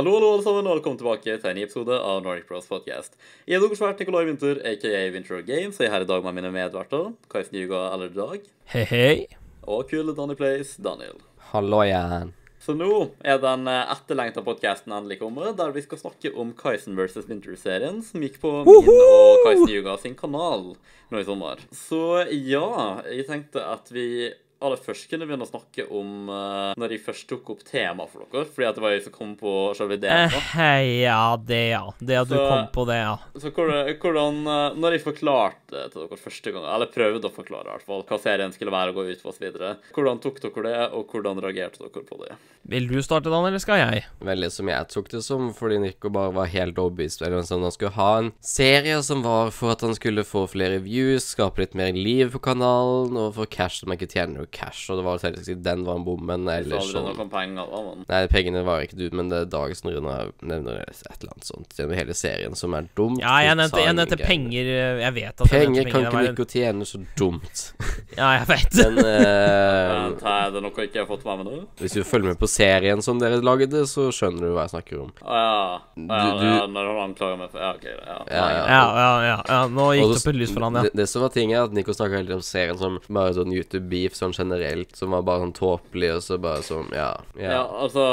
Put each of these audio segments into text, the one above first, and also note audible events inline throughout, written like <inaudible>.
Hallo, hallo, alle sammen, og velkommen tilbake til en ny episode av Nordic Bros Podcast. Jeg er deres vert Nikolai Winther, aka Winter of Games, og jeg er her i dag med mine medverter, Kajsen Yuga, eller Dag, Hei, hei. og kule Danny Place, Daniel. Hallo igjen. Så nå er den eh, etterlengta podkasten endelig kommet, der vi skal snakke om Kajsen vs. Winter-serien, som gikk på min og Kajsen Yuga sin kanal nå i sommer. Så ja, jeg tenkte at vi aller først kunne begynne å snakke om uh, når jeg først tok opp tema for dere, fordi at det var jeg som kom på selve ideen. Eh, ja, det, ja. Det at du kom på det, ja. Så hvordan, hvordan eh, Når jeg forklarte til dere første gang, eller prøvde å forklare i hvert fall, hva serien skulle være og gå ut på osv., hvordan tok dere det, og hvordan reagerte dere på det? Vil du starte, Dan, eller skal jeg? Veldig som jeg tok det som, fordi Nico bare var helt overbevist om at han skulle ha en serie som var for at han skulle få flere views, skape litt mer liv på kanalen, og få cash som han ikke tjener noe cash, og det var selvsagt den var en bom, men Så ellers så sånn penger, da, Nei, pengene var ikke du, men det er Dagen som nevner nevner et eller annet sånt gjennom hele serien, som er dumt. Ja, jeg nevnte, jeg nevnte penger. eh, Jeg vet at jeg Penger nevnte kan ikke Nico tjene, så dumt. <laughs> Ja, jeg vet. Men <laughs> eh, det. er det noe jeg ikke har fått med meg nå? hvis du følger med på serien som dere lagde, så skjønner du hva jeg snakker om. Å ja. Ja, Du- ja. Når han anklager meg for Ja, OK. Ja. Ja, ja. Ja, ja, ja. ja. Nå gikk det opp et lys for han, ja. Det, det som var tinget, er at Nico snakka litt om serien som bare sånn YouTube-beef sånn generelt, som var bare sånn tåpelig, og så bare sånn Ja. Ja, ja. altså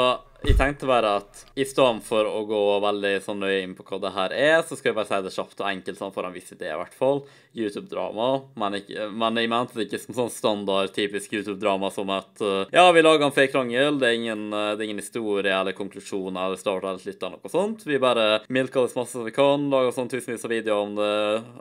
jeg tenkte bare at i stedet for å gå veldig sånn nøye inn på hva det her er, så skal jeg bare si det kjapt og enkelt, sånn for en viss idé i hvert fall. YouTube-drama. Men, men jeg mente det ikke som sånn standard, typisk YouTube-drama som at uh, ja, vi lager en fake krangel, det er ingen, uh, det er ingen historie eller konklusjon eller start eller slutt eller noe sånt. Vi bare milker det så masse som vi kan, lager sånn tusenvis av videoer om det,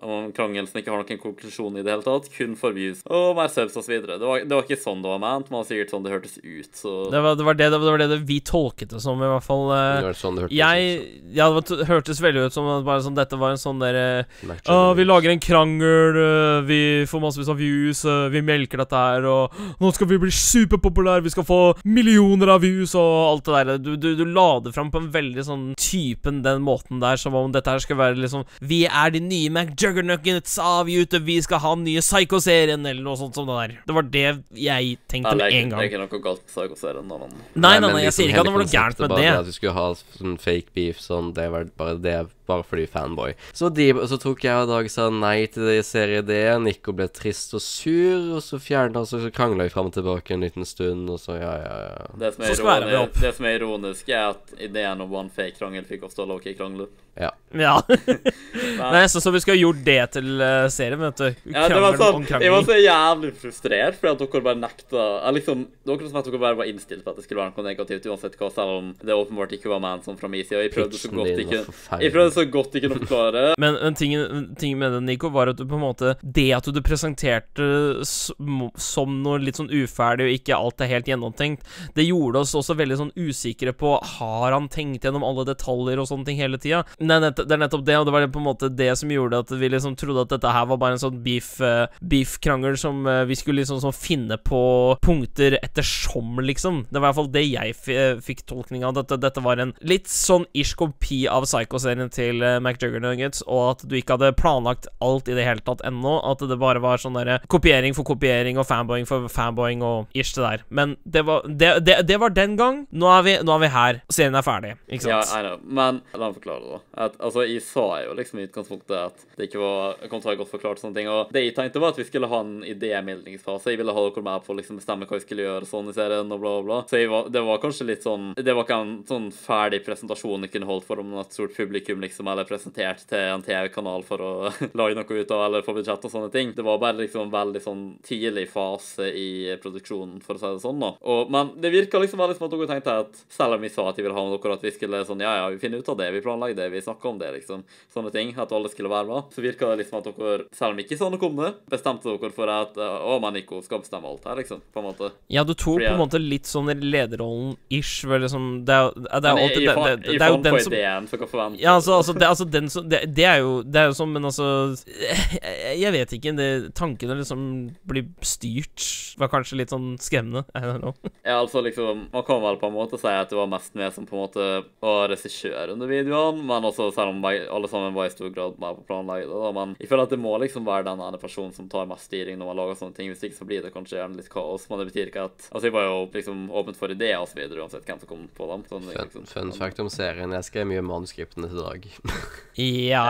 om krangel som ikke har noen konklusjon i det hele tatt, kun for views og mer subs videre. Det var, det var ikke sånn det var ment, men det var sikkert sånn det hørtes ut, så Det var det, var det, det, var det, vi tolket det som, i hvert fall. eh, Det sånn det hørtes Jeg ut. Ja, det hørtes veldig ut som bare sånn, dette var en sånn derre uh, vi lager en krangel, uh, vi får massevis av views, uh, vi melker dette her, og nå skal vi bli superpopulære, vi skal få millioner av views og alt det der. Du, du, du la det fram på en veldig sånn typen den måten der, som om dette her skal være liksom Vi er de nye McJuggernuckets av YouTube, vi skal ha den nye Psycho-serien, eller noe sånt som det der. Det var det jeg tenkte med en gang. det er ikke noe galt med Psycho-serien. Nei, nei, nei, jeg liksom sier ikke at det var noe gærent med bare det. At du skulle ha sånn fake beef, sånn, det var bare det bare fordi fanboy. Så, de, så tok jeg og Dag sa nei til det i serie D. Nico ble trist og sur, og så fjerna og så krangla vi fram og tilbake en liten stund, og så ja, ja, ja. Det som, er Så skværer vi ironi- opp. det som er ironisk, er at ideen om one fake krangel fikk oss til å lage krangler. Ja. Ja. <laughs> Nei, så, så vi skulle ha gjort det til uh, serien, vet du. Ja, det var sånn, jeg var så jævlig frustrert fordi at dere bare nekta liksom, Dere som at dere bare var innstilt på at det skulle være noe negativt uansett hva, selv om det åpenbart ikke var ment sånn fra min side. Jeg prøvde så godt ikke jeg prøvde så godt ikke kunne forklare. Men, men tingen, tingen med det, Nico, var at du på en måte Det at du presenterte som, som noe litt sånn uferdig og ikke alt er helt gjennomtenkt, det gjorde oss også veldig sånn usikre på Har han tenkt gjennom alle detaljer og sånne ting hele tida? Det, er nett- det er nettopp det, og det var på en måte det som gjorde at vi liksom trodde at dette her var bare en sånn beef-krangel beef-krangel som eh, vi skulle liksom sånn finne på punkter ettersom, liksom. Det var i hvert fall det jeg eh, fikk tolkning av. Dette, dette var en litt sånn ish kopi av Psycho-serien til uh, McJuggernuggets, og at du ikke hadde planlagt alt i det hele tatt ennå. At det bare var sånn derre kopiering for kopiering og fanboying for fanboying og ish det der. Men det var, det, det, det var den gang. Nå er, vi, nå er vi her. Serien er ferdig, ikke sant? Ja, jeg I know. Men la meg forklare det. da at, Altså, Jeg sa jo liksom i utgangspunktet at det ikke var kom til å være godt forklart. sånne ting Og det jeg tenkte, var at vi skulle ha en idémildningsfase. Jeg ville ha dere med på å liksom bestemme hva vi skulle gjøre sånn i serien, og bla, bla, bla. Så var, det var kanskje litt sånn Det var ikke en sånn ferdig presentasjon jeg kunne holdt for om et stort publikum, liksom, eller presentert til en TV-kanal for å <laughs> lage noe ut av, eller få budsjett og sånne ting. Det var bare liksom en veldig sånn tidlig fase i produksjonen, for å si det sånn, da. Og, men det virka liksom veldig som at dere tenkte at selv om vi sa at vi ville ha med dere, at vi skulle sånn Ja, ja, vi finner ut av det, vi planlegger det, vi snakker om det, liksom. Sånne ting. At alle skulle være med. Så virka det liksom at dere, selv om ikke sa noe om det, bestemte dere for at uh, Å, men Nico skal bestemme alt her, liksom. På en måte. Ja, du tok Fordi på en måte litt sånn lederrollen ish, vel liksom Det er det er alltid det, det, det, er jo den som ideen, så hva forventer Ja, altså, altså, det, altså den som det, det er jo Det er jo sånn, men altså <laughs> Jeg vet ikke. Det, tankene liksom blir styrt var kanskje litt sånn skremmende. I don't know. <laughs> Ja, altså liksom Man kan vel på en måte si at det var mest med som på en måte var regissør under videoene, men også altså selv om alle sammen var i stor grad med på planlaget. da, Men jeg føler at det må liksom være den ene personen som tar mest styring når man lager sånne ting. Hvis ikke så blir det kanskje gjerne litt kaos. Men det betyr ikke at Altså, jeg var jo liksom åpent for ideer og så videre, uansett hvem som kom på dem. Sånn, Fun, liksom. fun fact om serien. Jeg skrev mye manuskriptene til Dag. <laughs> Ja,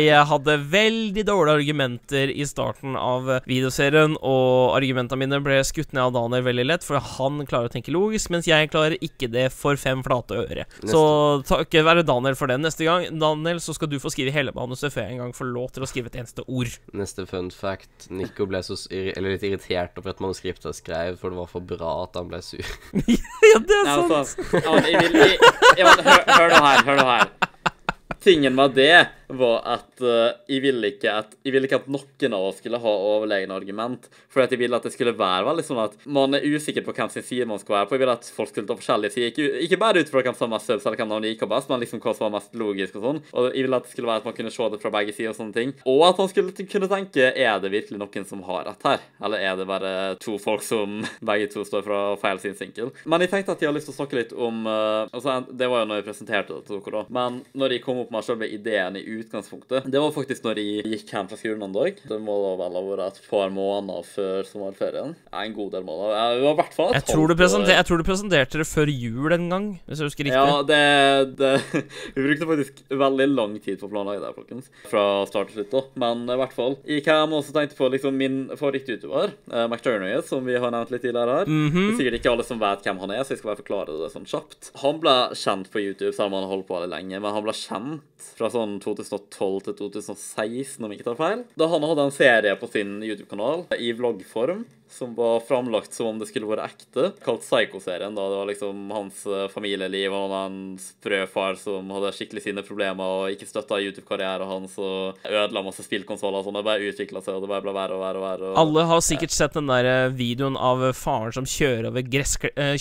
jeg hadde veldig dårlige argumenter i starten av videoserien, og argumentene mine ble skutt ned av Daniel veldig lett, for han klarer å tenke logisk, mens jeg klarer ikke det for fem flate øre. Så takket være Daniel for det. Neste gang, Daniel, så skal du få skrive hele manuset før jeg en gang får lov til å skrive et eneste ord. Neste fun fact. Nico ble så eller litt irritert over et manuskript jeg skrev, for det var for bra at han ble sur. <laughs> ja, det er sant. altså, ja, men jeg vil, jeg, ja, hør, hør nå her, hør nå her. Tingen med det var at uh, jeg ville ikke at jeg ville ikke at noen av oss skulle ha overlegne argument. For jeg ville at det skulle være veldig sånn at man er usikker på hvem sin side man skal være på. Jeg ville at folk skulle ta forskjellige sider. Ikke, ikke bare ut fra hvem som har mest subs eller hvem de liker best, men liksom hva som var mest logisk og sånn. Og jeg ville at det skulle være at man kunne se det fra begge sider og sånne ting. Og at man skulle kunne tenke er det virkelig noen som har rett her? Eller er det bare to folk som <laughs> begge to står fra feil synsvinkel? Men jeg tenkte at jeg har lyst til å snakke litt om uh, altså, Det var jo når jeg presenterte det til dere, da. Men når jeg kom opp med selve ideen i utgangspunktet, det var faktisk når jeg gikk hjem fra skolen en dag. Det må da vel ha vært et par måneder før sommerferien. Ja, en god del måneder. Jeg, det var i hvert fall Jeg tror, du jeg tror du presenterte det før jul en gang, hvis jeg husker riktig. Ja, det, det <laughs> Vi brukte faktisk veldig lang tid på å planlegge det, folkens. Fra start til slutt, da. Men i hvert fall. Jeg kom også tenkte på liksom min favoritt-youtuber, uh, McTurnoy, som vi har nevnt litt tidligere her. Mhm. Det er sikkert ikke alle som vet hvem han er, så jeg skal bare forklare det sånn kjapt. Han ble kjent på YouTube, selv om han har holdt på veldig lenge, men han ble kjent fra sånn 2012 til 2016, om jeg ikke tar feil. Da han hadde en serie på sin YouTube-kanal i vloggform som var framlagt som om det skulle være ekte, kalt Psycho-serien. da Det var liksom hans eh, familieliv og hans sprø far som hadde skikkelig sine problemer og ikke støtta YouTube-karrieren hans og ødela masse spillkonsoller og sånn. Det bare utvikla seg, og det bare ble verre og verre og verre. Og... Alle har sikkert sett den der eh, videoen av eh, faren som kjører over,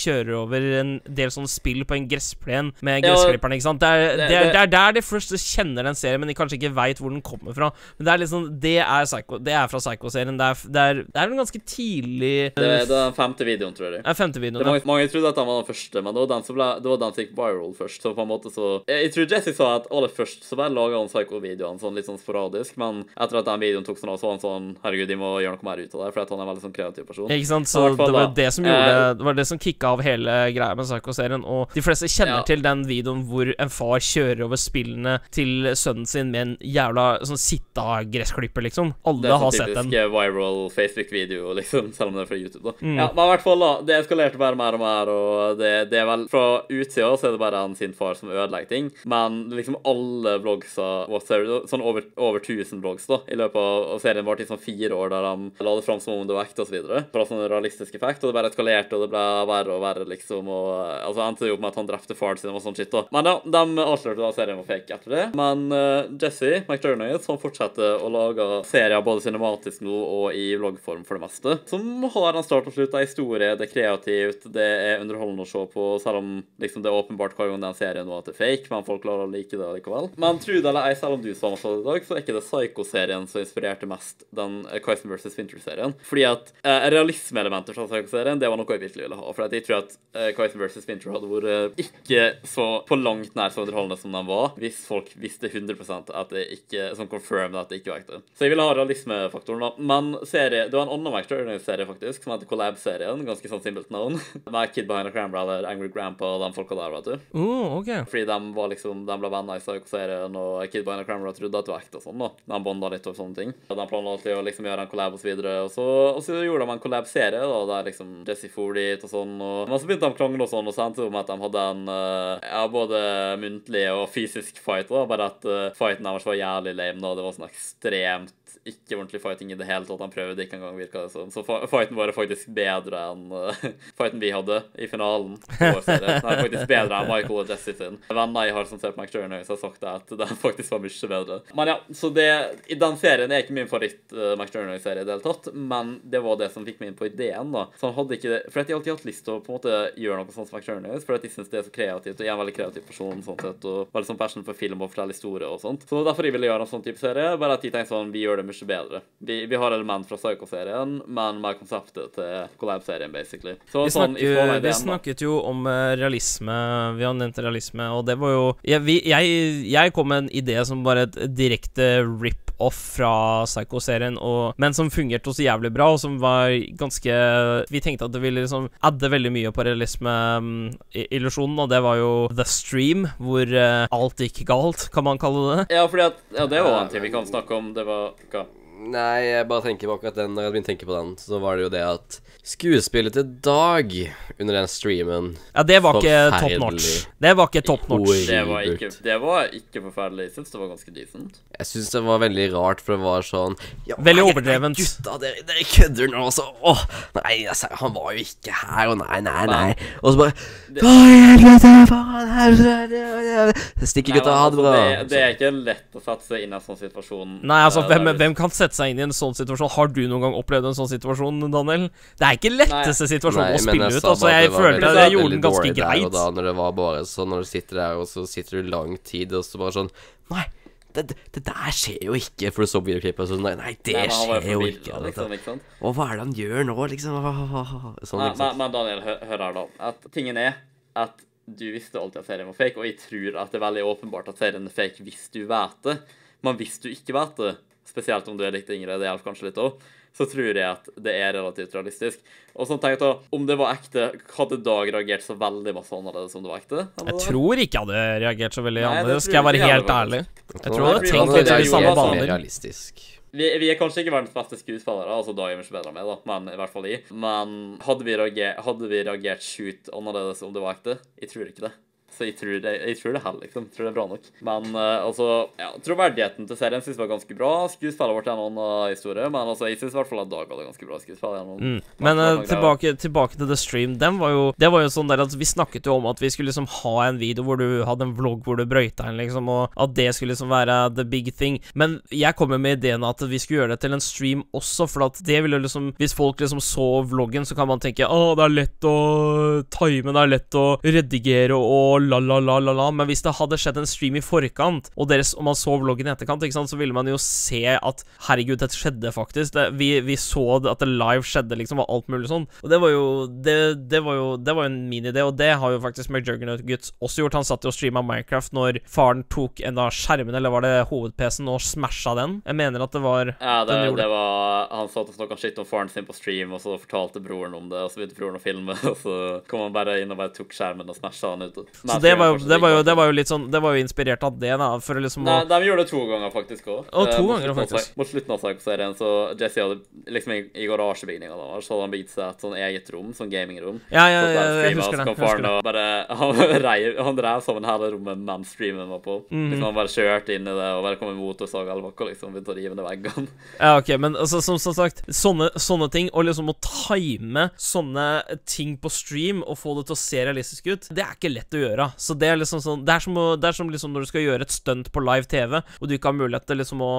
kjører over en del sånne spill på en gressplen med Ja, gressklipperen, ikke sant? Det er, det- er, det- er der de først kjenner den serien, men de kanskje ikke veit hvor den kommer fra. Men det er liksom Det er, Psycho, det er fra Psycho-serien. Det, det er en ganske tidlig det, eh, det er den femte videoen, tror jeg. Ja, er femte Det videoen. mange, mange trodde at den var den første, men det var den som, ble, det var den som gikk viral først. Så på en måte så Jeg, jeg tror Jesse sa at aller først så bare laga han Psycho-videoene sånn litt sånn sporadisk, men etter at den videoen tok sånn av, så var han sånn Herregud, de må gjøre noe mer ut av det, for at han er en veldig sånn kreativ person. Ikke sant, så fall det var da. det som gjorde Eh, Det var det som kicka av hele greia med Psycho-serien. Og de fleste kjenner Ja. til den videoen hvor en far kjører over spillene til sønnen sin med en jævla sånn sitta-gressklipper, liksom. Alle er har sånn sett den. typisk viral Facebook-video, liksom, selv om det er fra YouTube. da. Mm. Ja, Men i hvert fall, da. Det eskalerte bare mer og mer, og det, det er vel Fra utsida så er det bare han sin far som ødelegger ting, men liksom alle vlogger, Sånn over, over 1000 vlogs da, i løpet av og serien varte i sånn fire år, der de la det fram som om det var ekte, videre. Fra sånn realistisk effekt, og det bare eskalerte, og det ble verre og verre, liksom. og altså endte det jo opp med at han drepte faren sin og sånn shit, da. Men ja, de avslørte da serien var fake etter det. Men uh, Jesse McDernoy, som fortsetter å lage serier både cinematisk nå og i vloggform for det meste, som har en start og slutt, en historie, det er kreativt, det er underholdende å se på, selv om liksom det er åpenbart hver gang den serien nå at det er fake, men folk klarer å like det likevel. Men tro det eller ei, selv om du sa noe i dag, så er ikke det Psycho-serien som inspirerte mest den Kyson vs. Winter-serien. Fordi at eh, realismeelementer fra Psycho-serien, det var noe jeg virkelig ville ha. For jeg tror at eh, Kyson vs. Winter hadde vært uh, ikke så på langt nær så underholdende som den var, hvis folk visste 100% at det ikke Som confirmed at det ikke var ekte. Så jeg ville ha realismefaktoren, da. Men serie Det var en annen McTurner-serie, faktisk, som heter Collab-serien. Ganske sånn simpelt navn. <laughs> Med Kid Behind a Cranberry, eller Angry Grandpa og de folka der, vet du. Oh, ok. Fordi de var liksom, de ble venner i Psycho-serien, og Kid Behind a Cranberry trodde at det var ekte og sånn, da. De bonda litt og sånne ting. Og de planla alltid å liksom gjøre en collab og så videre. Og så, og så gjorde de en collab-serie, da, der liksom Jesse for dit og sånn. Og, men så begynte de å krangle og sånn, og så endte det med at de hadde en eh, ja, både muntlig og fysisk fight, da. Bare at uh, fighten deres var jævlig lame, da. Det var sånn ekstremt ikke ordentlig fighting i det hele tatt. Han prøvde ikke engang, virka det som. Så fighten var faktisk bedre enn uh, <laughs> fighten vi hadde i finalen. vår serie. Den er faktisk bedre enn Michael og Jesse sin. Venner jeg har som ser på McTurner, har sagt det at den faktisk var mye bedre. Men ja, så det I den serien er ikke min favoritt uh, McTurner-serie i det hele tatt, men det var det som fikk meg inn på ideen, da. Så han hadde ikke det For jeg alltid hatt lyst til å på en måte gjøre noe sånt som McTurner, for at jeg syns det er så kreativt, og jeg er en veldig kreativ person sånn sett, og veldig sånn passion for film og fortelle historier og sånt. Så derfor jeg ville gjøre en sånn type serie, bare at jeg tenkte sånn, vi gjør det mye bedre. Vi, vi har element fra Psycho-serien, men med konseptet til collab-serien, basically. Så Vi, sånn, snakker, vi snakket jo om eh, realisme. Vi har nevnt realisme, og det var jo Jeg, vi, jeg, jeg kom med en idé som bare et direkte rip-off fra Psycho-serien, men som fungerte også jævlig bra, og som var ganske Vi tenkte at det ville liksom adde veldig mye på realisme-illusjonen, og det var jo The Stream, hvor uh, alt gikk galt, kan man kalle det. Ja, fordi at Ja, det var en ting vi kan snakke om. Det var hva? Nei, jeg bare tenker på akkurat den Når jeg begynte å tenke på den, så var det jo det at skuespillet til Dag under den streamen Ja, det var ikke top notch. Det var ikke top notch. Det var ikke, det var ikke forferdelig. Jeg syns det var ganske decent. Jeg syns det var veldig rart, for det var sånn ja, Veldig overdrevent. Gutta, dere, dere kødder nå, altså. Åh, nei, altså, han var jo ikke her, og nei, nei, nei. Og så bare Det- Å, helvete, faen, helvete Stikker gutta, ha det bra. altså, det, det er ikke lett å sette seg inn i en sånn situasjon. Nei, altså, Eh, hvem, hvem kan sette seg inn i en sånn situasjon? Har du noen gang opplevd en sånn situasjon, Daniel? Det er ikke letteste situasjonen Nei, å spille jeg ut. Altså, jeg følte at jeg gjorde den ganske greit. Da, når det var bare sånn, når du sitter der, og så sitter du lang tid, og så bare sånn Nei, det, det, det der skjer jo ikke, for du så videoklippet, og sånn Nei, nei, det Nei, skjer jo ikke. Liksom, ikke? Og hva er det han gjør nå, liksom? Sånn, sant? men, men Daniel, hør, hør her, da. At tingen er at du visste alltid at serien var fake, og jeg tror at det er veldig åpenbart at serien er fake hvis du vet det. Men hvis du ikke vet det, spesielt om du er litt yngre, det hjelper kanskje litt òg, så tror jeg at det er relativt realistisk. Og sånn tenk da, om det var ekte, hadde Dag reagert så veldig masse annerledes om det var ekte? Jeg tror ikke jeg hadde reagert så veldig Nei, annerledes, skal jeg være jeg helt ærlig. Jeg tror jeg hadde tenkt litt i de samme baner. Vi, vi er kanskje ikke verdens beste skuespillere, altså Dag er mye bedre enn meg, da, men i hvert fall jeg. Men hadde vi reagert, hadde vi reagert sjukt annerledes om det var ekte? Jeg tror ikke det. Så jeg tror det, jeg tror det heller, liksom. Jeg tror det er bra nok. Men uh, altså, ja, troverdigheten til serien synes jeg var ganske bra. Skuespillet vårt er en annen historie, men altså, jeg synes i hvert fall at Dag hadde ganske bra skuespill. Mm. Men eh, der, tilbake, tilbake til The Stream. Den var jo, det var jo sånn der at Vi snakket jo om at vi skulle liksom ha en video hvor du hadde en vlogg hvor du brøyta inn, liksom, og at det skulle liksom være the big thing. Men jeg kommer med ideen at vi skulle gjøre det til en stream også, for at det ville liksom Hvis folk liksom så vloggen, så kan man tenke å, det er lett å time, det er lett å redigere og la, la, la, la, la. Men hvis det hadde skjedd en stream i forkant, og, deres, og man så vloggen i etterkant, ikke sant, så ville man jo se at herregud, dette skjedde faktisk. Det, vi, vi så at det live skjedde, liksom, og alt mulig sånn. Og det var jo Det, det var jo Det var en min idé, og det har jo faktisk McJuggernaut Guts også gjort. Han satt jo og streama Minecraft når faren tok en av skjermen, eller var det hoved-PC-en, og smasha den. Jeg mener at det var Ja, det, det var Han satt og snakka skitt om faren sin på stream, og så fortalte broren om det, og så begynte broren å filme, <laughs> og så kom han bare inn og bare tok skjermen og smasha han ut. Så det var, jo, det, var jo, det var jo litt sånn Det var jo inspirert av det, da, for liksom Nei, å de gjorde det to ganger, faktisk Også. Å, to ganger, faktisk. Mot slutten av Psycho-serien så Jesse hadde liksom i, i garasjebygninga da, så hadde han bygd seg et sånn eget rom, sånn gamingrom. Ja, ja, ja, der jeg streamet, husker det. Jeg husker det. bare <laughs> Han reiv Han drev sammen hele rommet mens streamen var på. Mhm. Liksom Han bare kjørte inn i det, og bare kom i motorsag eller noe, liksom begynte å rive ned veggene. <laughs> Ja, ok, men altså, som, som sagt, sånne, sånne ting, og liksom å time sånne ting på stream og få det til å se realistisk ut, det er ikke lett å gjøre. Så det er liksom sånn Det er som, det er som liksom når du skal gjøre et stunt på live TV, og du ikke har mulighet til liksom å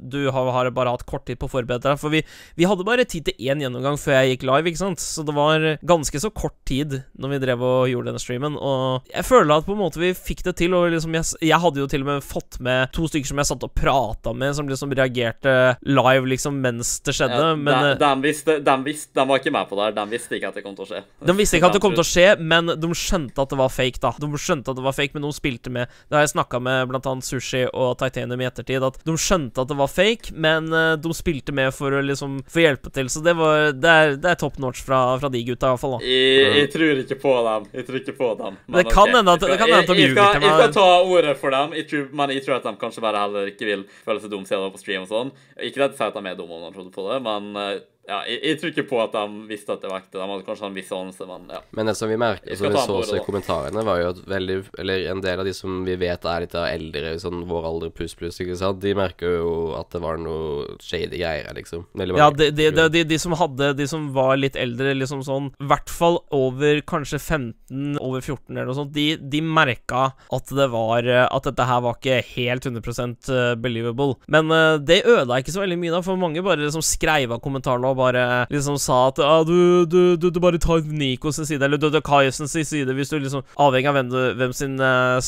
Du har, har bare hatt kort tid på å forberede deg. For vi, vi hadde bare tid til én gjennomgang før jeg gikk live, ikke sant? Så det var ganske så kort tid når vi drev og gjorde denne streamen, og jeg føler at på en måte vi fikk det til, og liksom jeg, jeg hadde jo til og med fått med to stykker som jeg satt og prata med, som liksom reagerte live liksom mens det skjedde, Ja, men de, eh, de, visste, de, visste, de var ikke med på det her. De visste ikke at det kom til å skje. de visste ikke at det kom til å skje, men de skjønte at det var fake, da. De skjønte at det var fake, men de spilte med. Det har jeg snakka med annet Sushi og Titanium i ettertid, at de skjønte at det var fake, men eh, de spilte med for å liksom få hjelpe til. Så det var Det er, det er top notch fra, fra de gutta, i hvert fall. da Jeg, jeg tror ikke på dem. Jeg tror ikke på dem. Det kan hende okay. at- det kan hende at de ljuger skal, meg. jeg skal ta ordet for dem, jeg tror, men jeg tror at de kanskje bare heller ikke vil føle seg dum siden de er på stream og sånn. Ikke det at de sier at de er dumme om de trodde på det, men eh, ja, jeg, jeg tror ikke på at de visste at det var ekte. De hadde kanskje en viss anelse, men ja. Men det som vi merket, som vi så også i kommentarene, var jo at veldig Eller en del av de som vi vet er litt av eldre, sånn vår alder pluss pluss, ikke sant, de merker jo at det var noe shady greier liksom. Veldig Ja, de, de, de, de, de som hadde De som var litt eldre, liksom sånn I hvert fall over kanskje 15, over 14 eller noe sånt, de, de merka at det var eh, At dette her var ikke helt 100 eh, believable. Men eh, det ødela ikke så veldig mye, da, for mange bare liksom skreiv av kommentarene og bare liksom sa at ah, du, du, du, du bare tar Nikos side, eller du du Kaisen side, hvis du liksom Avhengig av hvem, du, hvem sin uh,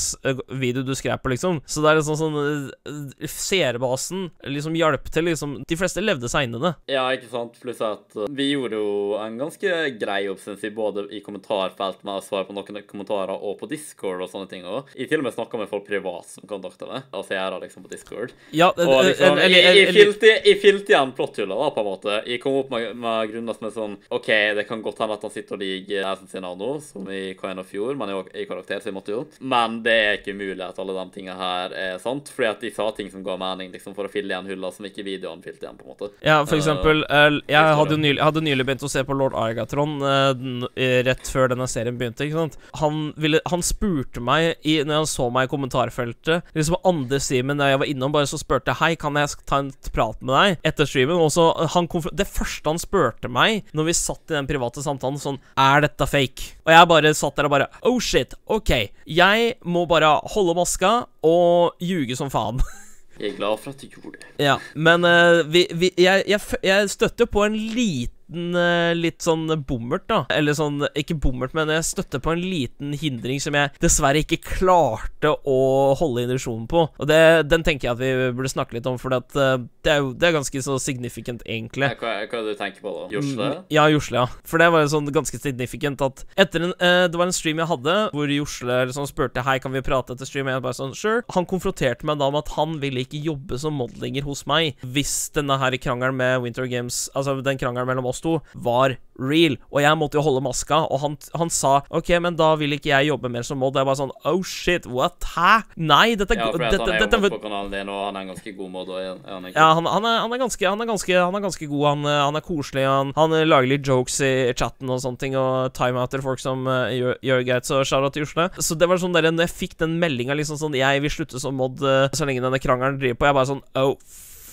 video du på, liksom. Så det er liksom sånn uh, Seerbasen liksom hjalp til, liksom. De fleste levde seg inn i det. Ja, ikke sant. Pluss at uh, vi gjorde jo en ganske grei jobb, syns jeg, både i kommentarfelt med å svare på noen kommentarer og på Discord og sånne ting òg. Jeg til og med snakka med folk privat som kontakta meg, og da liksom på Discord. Ja, Og liksom, jeg, jeg, fylte, jeg fylte igjen plotthullet da, på en måte. Jeg kom opp med, med grunner som er sånn OK, det kan godt hende at han sitter og liker Assassin's sin nå, som i Kain of Fjord, men er i karakter, så jeg måtte jo. Men det er ikke umulig at alle de tingene her er sant, fordi at de sa ting som ga mening, liksom, for å fylle igjen hulla som ikke videoen fylte igjen, på en måte. Ja, for eksempel uh, Jeg hadde nylig, hadde nylig begynt å se på Lord Argatron uh, rett før denne serien begynte. ikke sant? Han, ville, han spurte meg i, når han så meg i kommentarfeltet Liksom andre streamen da jeg var innom, bare så spurte jeg Hei, kan jeg ta en prat med deg etter streamen. Og så han konfronterte første han spurte meg når vi satt i den private samtalen, sånn Er dette fake? Og jeg bare satt der og bare Oh shit, OK. Jeg må bare holde maska og ljuge som faen. <laughs> Jeg er glad for at du gjorde det. Ja, men uh, vi, vi, jeg, jeg, jeg støtter på en liten eh, litt sånn bommert, da. Eller sånn, ikke bommert, men jeg støtter på en liten hindring som jeg dessverre ikke klarte å holde injeksjonen på. Og det, den tenker jeg at vi burde snakke litt om, for eh, det, er jo, det er ganske så significant, egentlig. Hva, hva du tenker på, da? Josle? Mm, Ja, Josle, ja. For det var jo sånn ganske significant at etter en eh, Det var en stream jeg hadde hvor Josle liksom spurte Hei, kan vi prate etter stream. Jeg bare sånn Sure. Han konfronterte meg da med at han ville ikke jobbe som modlinger hos meg hvis denne her krangelen med Winter Games Altså den krangelen mellom oss to var real. Og jeg måtte jo holde maska, og han, han sa OK, men da vil ikke jeg jobbe mer som mod. Jeg bare sånn Oh shit, what? Hæ? Nei, dette Ja, for dette, han er jo dette, på kanalen din, og han er en ganske god mod. Og er han ikke? ja, han, han, er, han, er ganske, han, er ganske, han er ganske god. Han, eh, han er koselig. Han, han eh, lager litt jokes i chatten og sånne ting, og timeouter folk som uh, gjør, gjør greit. Så shout-out til Josle. Så det var sånn der, når jeg fikk den meldinga liksom sånn Jeg vil slutte som mod uh, så lenge denne krangelen driver på, jeg bare sånn Oh,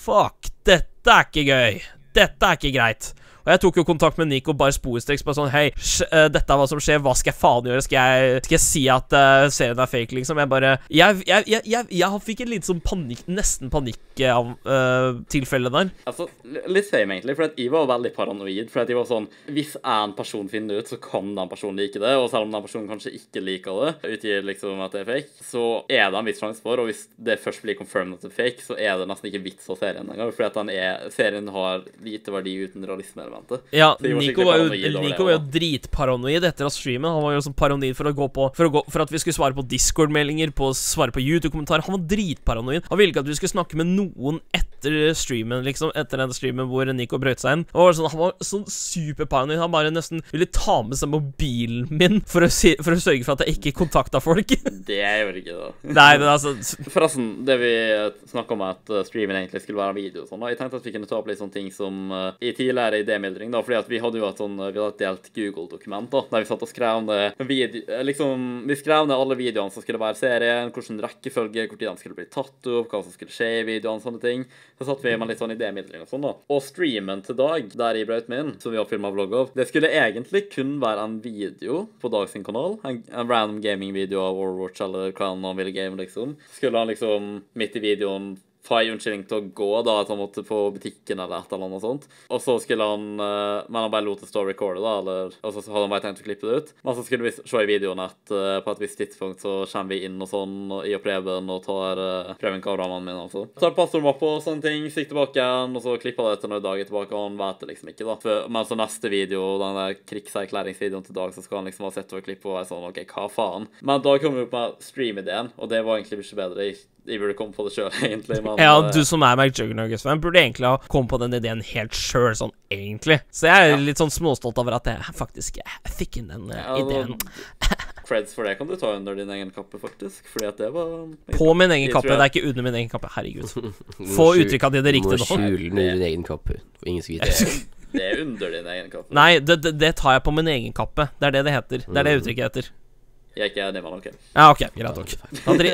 fuck. Dette er ikke gøy. Dette er ikke greit. Og jeg tok jo kontakt med Nico bare sporestreks på sånn Hei, eh, dette er hva som skjer. Hva skal jeg faen gjøre? Skal jeg, skal jeg si at uh, serien er fake, liksom? Jeg bare Jeg, jeg, jeg, jeg, jeg fikk en liten sånn panikk, nesten panikk-tilfelle der. Altså, litt same egentlig, for jeg var veldig paranoid. For jeg var sånn Hvis en person finner det ut, så kan den personen like det. Og selv om den personen kanskje ikke liker det, utgir liksom at det er fake, så er det en viss sjanse for. Og hvis det først blir confirmed at det er fake, så er det nesten ikke vits av serien engang. For at er, serien har lite verdi uten realismeelementet. Ja, Nico var jo, det, Nico var jo dritparanoid etter at streamen. Han var jo sånn paranoid for på For, gå, for at vi skulle svare på Discord-meldinger, på svare på YouTube-kommentarer. Han var dritparanoid. Han ville ikke at vi skulle snakke med noen etter streamen, liksom. Etter den streamen hvor Nico brøt seg inn. Han var, sånn, han var sånn superparanoid. Han bare nesten ville ta med seg mobilen min for å, si, for å sørge for at jeg ikke kontakta folk. <laughs> Det gjør ikke det. Nei, men altså Forresten, det vi snakka om at eh, streamen egentlig skulle være video og sånn, da. Jeg tenkte at vi kunne ta opp litt sånne ting som uh, i tidligere da. Fordi at vi hadde jo et sånn Vi hadde et delt Google-dokument, da, der vi satt og skrev ned video, Liksom, vi skrev ned alle videoene som skulle være i serien, hvilken rekkefølge, tid de skulle bli tatt opp, hva som skulle skje i videoene, sånne ting. Så satt vi med litt sånn idémidling og sånn, da. Og streamen til Dag, der jeg brøt meg som vi har filma vlogg av, det skulle egentlig kun være en video på Dag sin kanal. En, en random gaming-video av Overwatch eller hva han ville game, liksom. Skulle han liksom midt i videoen få ei unnskyldning til å gå, da, at han måtte på butikken eller et eller annet sånt. Og så skulle han eh, Men han bare lot det stå recorde, da, eller Og så hadde han bare tenkt å klippe det ut. Men så skulle vi se i videoen at eh, på et visst tidspunkt så kommer vi inn og sånn, og i og Preben, og tar Preben kameramannen min, altså. Tar passordmappe og sånne ting, stikker tilbake igjen, og så klipper det etter noen dager tilbake, og han vet det liksom ikke, da. For, men så neste video, den der krigserklæringsvideoen til Dag, så skal han liksom ha sett over klippet og være sånn OK, hva faen? Men da kom vi opp med stream-ideen, og det var egentlig mye bedre. Jeg, jeg burde komme på det sjøl, <laughs> egentlig, men Ja, eh, du som er McJuggernuggets-fan, burde egentlig ha kommet på den ideen helt sjøl, sånn egentlig. Så jeg er Ja. litt sånn småstolt over at jeg faktisk jeg fikk inn den eh, Ja, ideen. <laughs> Creds for det kan du ta under din egen kappe, faktisk. Fordi at det var På min egen kappe, jeg- det er ikke under min egen kappe. Herregud. Må Få Det uttrykka dine Du må <laughs> riktig nå. skjule den under din egen kappe. For ingen skal vite det. Det er under din egen kappe. Nei, det, det, det tar jeg på min egen kappe. Det er det det heter. Det er det uttrykket heter. Jeg er ikke enig med. Ja, OK, greit nok.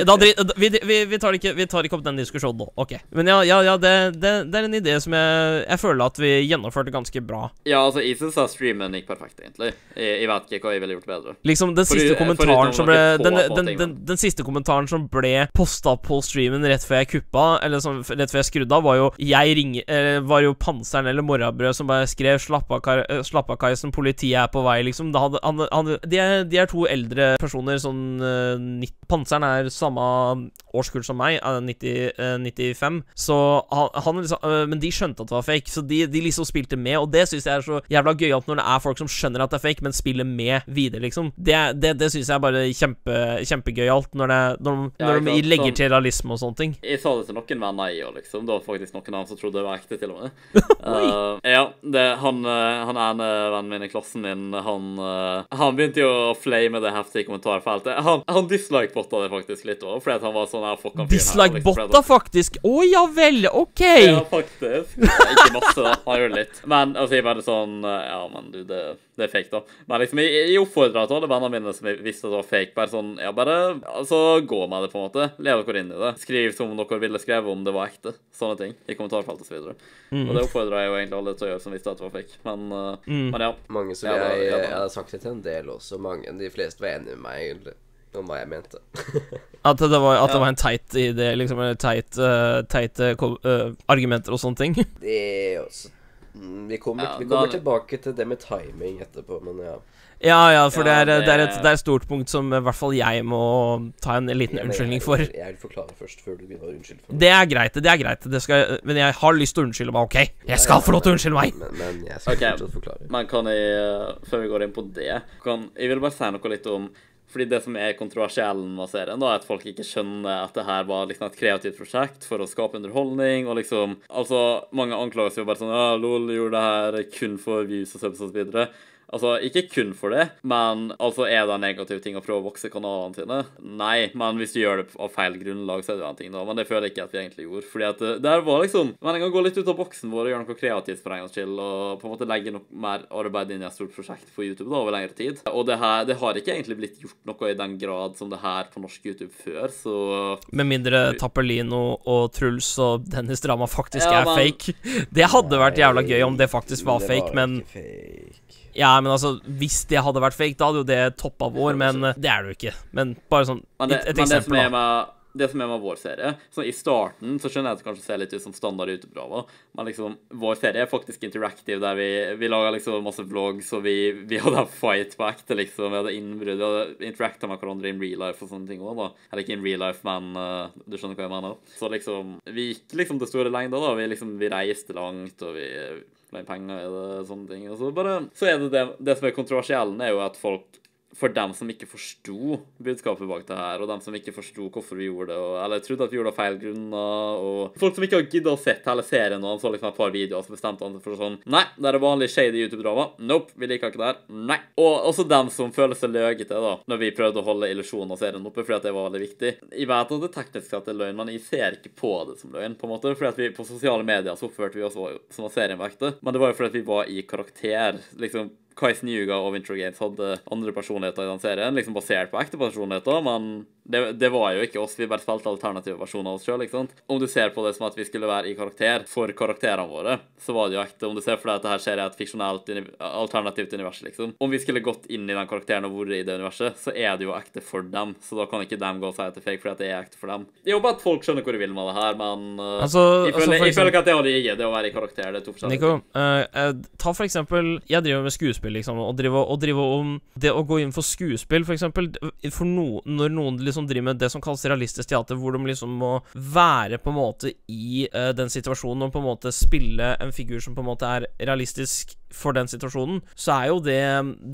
Da, vi, vi, vi, tar ikke, vi tar ikke opp den diskusjonen nå. OK. Men ja, ja, ja det, det, det er en idé som jeg, jeg føler at vi gjennomførte ganske bra. Ja, altså, jeg syns streamen gikk perfekt, egentlig. Jeg, jeg vet ikke hva jeg ville gjort bedre. Liksom, den siste fordi kommentaren det som ble den, den, den, den siste kommentaren som ble posta på streamen rett før jeg kuppa, eller som, rett før jeg skrudde av, var jo Jeg ringer eh, Var jo Panseren eller Morrabrød som bare skrev 'Slapp av, Kaisen, politiet er på vei', liksom. Hadde, han, han, de, er, de er to eldre personer, sånn uh, Panseren er samme årskull som meg, uh, 90, uh, 95, så han, han liksom eh, Men de skjønte at det var fake, så de, de liksom spilte med, og det syns jeg er så jævla gøyalt når det er folk som skjønner at det er fake, men spiller med videre, liksom. Det, det, det syns jeg er bare kjempe, kjempegøyalt, når, det, når, de- Ja, når de legger sånn- til realisme og sånne ting. Jeg sa det til noen venner, jeg år, liksom. Det var faktisk noen av dem som trodde det var ekte, til og med. <laughs> Eh, ja, det, han, eh, han ene vennen min i klassen min, han, eh, han begynte jo å flame det heftige kommentarfeltet. Han, han dislike-botta det faktisk litt òg, fordi at han var sånn her fucka fyren liksom, Dislike-botta, faktisk! Å ja vel, OK! Ja, faktisk. Ja, ikke masse, da. Han gjorde litt. Men altså, jeg bare sånn Ja, men du, det, det er fake, da. Men liksom, jeg, jeg oppfordra til alle vennene mine som jeg visste at det var fake, bare sånn Ja, bare altså, gå med det, på en måte. Lev dere inn i det. Skriv som dere ville skrevet om det var ekte. Sånne ting. I kommentarfelt osv. Og, Mm. og det oppfordra jeg jo egentlig alle til å gjøre som visste at det var fake. Men, eh, Mm. men ja. Mange som Ja, da- jeg, ja, jeg har sagt det til en del også. Mange, De fleste var enige med meg, egentlig. Om hva jeg mente. <laughs> At det var, at det var en teit idé, liksom, eller teit, uh, teite eh, argumenter og sånne ting. <laughs> Det er også Mm, Vi kommer, Ja, vi kommer da- tilbake til det med timing etterpå, men ja. Ja, ja, for Ja, det, er, det, er et, det- det er et stort punkt som i hvert fall jeg må ta en liten Ja, unnskyldning for. Jeg, jeg vil forklare først, før du begynner å unnskylde for Det er greit, det er greit. Det skal, men jeg har lyst til å unnskylde meg, OK? Jeg skal få lov til å unnskylde meg! Men, men jeg skal okay. fortsatt forklare. Men kan jeg, eh, før vi går inn på det kan, Jeg vil bare si noe litt om fordi det som er kontroversiellen med serien, da, er at folk ikke skjønner at det her var liksom et kreativt prosjekt for å skape underholdning. og liksom, altså, Mange anklager jo bare sånn ja, LOL gjorde det her kun for views og subs osv. Altså, ikke kun for det, men altså, er det en negativ ting å prøve å vokse kanalene sine? Nei, men hvis du gjør det av feil grunnlag, så er det en ting, da. Men det føler jeg ikke at vi egentlig gjorde. Fordi at det her var liksom Men en gang gå litt ut av boksen vår og gjøre noe kreativt for en gangs skyld, og på en måte legge noe mer arbeid inn i et stort prosjekt på YouTube da, over lengre tid. Og det her, det har ikke egentlig blitt gjort noe i den grad som det her på norsk YouTube før, så Med mindre Tappelino og Truls og Dennis Drama faktisk Ja, er men- fake. Det hadde vært jævla gøy om det faktisk var Det fake, men ikke fake. Ja, men altså, hvis det hadde vært fake, da hadde jo det toppa vår, men eh, det er det jo ikke. Men bare sånn Men det, et, et men det som eksempel, er med det som er med vår serie Så I starten så skjønner jeg at det kanskje ser litt ut som standard YouTube-drama, men liksom, vår serie er faktisk interactive, der vi, vi lager liksom masse vlogs, og vi, vi hadde fight på ekte, liksom. Vi hadde innbrudd, vi hadde interacta med hverandre in real life og sånne ting òg, da. Eller ikke in real life, men uh, du skjønner hva jeg mener. Så liksom Vi gikk liksom til store lengder, da. Vi liksom Vi reiste langt, og vi inn penger i sånne ting. Og så bare Så er det det, det som er kontroversiellen, er jo at folk for dem som ikke forsto budskapet bak det her, og dem som ikke forsto hvorfor vi gjorde det, og, eller trodde at vi gjorde det av feil grunner, og folk som ikke har giddet å sett hele serien, og han så liksom et par videoer, så bestemte han for sånn Nei, det er vanlig shady YouTube-drama. Nope, vi liker ikke det her. Nei. Og også dem som føler seg løgete, da, når vi prøvde å holde illusjonen av serien oppe, fordi at det var veldig viktig. Jeg vet at det teknisk sett er løgn, men jeg ser ikke på det som løgn, på en måte, fordi at vi på sosiale medier så oppførte vi oss som at serien var ekte, men det var jo fordi at vi var i karakter. liksom Kais Yuga og Winter Games hadde andre personligheter i den serien, liksom basert på ekte personligheter, men det, det var jo ikke oss. Vi bare spilte alternative versjoner av oss sjøl. Om du ser på det som at vi skulle være i karakter for karakterene våre, så var det jo ekte. Om du ser for deg at det her skjer i et fiksjonelt, alternativt univers, liksom. Om vi skulle gått inn i den karakteren og vært i det universet, så er det jo ekte for dem. Så da kan ikke dem gå og si at det er fake, fordi det er ekte for dem. Det er jo bare at folk skjønner hvor de vil med det her, men uh, Altså, jeg, altså, føler, jeg føler ikke at det hadde gitt det å være i karakter. Det er to forskjellige Nico, eh, ta for eksempel Jeg driver med skuespill, liksom, og drive, å drive, om Det å gå inn for skuespill, for eksempel For no, når noen liksom driver med det som kalles realistisk teater, hvor de liksom må være på en måte i uh, den situasjonen og på en måte spille en figur som på en måte er realistisk for den situasjonen, så er jo det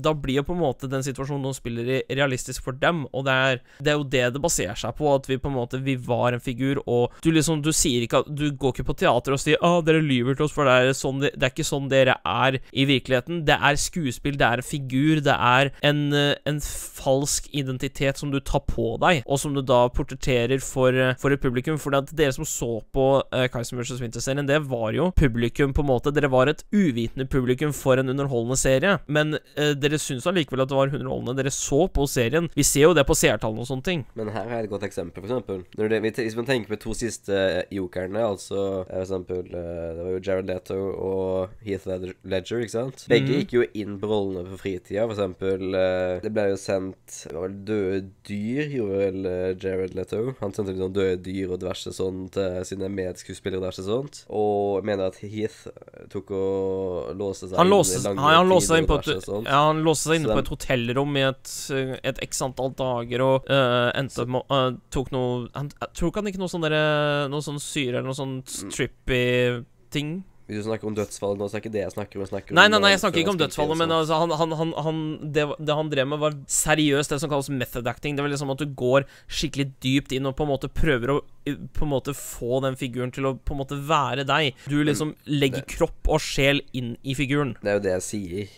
Da blir jo på en måte den situasjonen de spiller i, realistisk for dem, og det er, det er jo det det baserer seg på, at vi på en måte Vi var en figur, og du liksom Du sier ikke at Du går ikke på teater og sier 'Å, dere lyver til oss, for det er sånn det, er ikke sånn dere er i virkeligheten'. Det er skuespill, det er en figur, det er en, eh, en falsk identitet som du tar på deg, og som du da portretterer for, eh, for et publikum. For dere som så på uh, Kaiser vs. Winter-serien, det var jo publikum, på en måte. Dere var et uvitende publikum publikum for en underholdende serie, men eh, dere syns allikevel at det var underholdende. Dere så på serien. Vi ser jo det på seertallene og sånne ting. Men her er et godt eksempel, for eksempel. Det, hvis man tenker på to siste jokerne, altså eh, for eksempel eh, Det var jo Jared Leto og Heath Ledger, ikke sant? Begge Mhm. gikk jo inn på rollene på fritida. For eksempel eh, Det ble jo sendt Det var vel døde dyr, gjorde vel eh, Jared Leto. Han sendte litt sånn døde dyr og diverse sånt til sine medskuespillere og diverse sånt. Og jeg mener at Heath tok og låste seg Han inn i låste, lange han, låste seg inn på et, ja, han låste seg inne på et hotellrom i et, eh, et x antall dager og uh, endte med å- eh, Tok noe han, ikke han gikk noe sånn derre Noe sånn syre eller noe sånn Mm. trippy ting. Hvis du snakker om dødsfall nå, så er ikke det jeg snakker om. Jeg snakker Nei, om nei, nei, jeg snakker ikke om dødsfallet, men altså, han, han, han, han det, det han drev med, var seriøst det som kalles method acting. Det var liksom at du går skikkelig dypt inn og på en måte prøver å eh, på en måte få den figuren til å på en måte være deg. Du liksom legger kropp og sjel inn i figuren. Det er jo det jeg sier.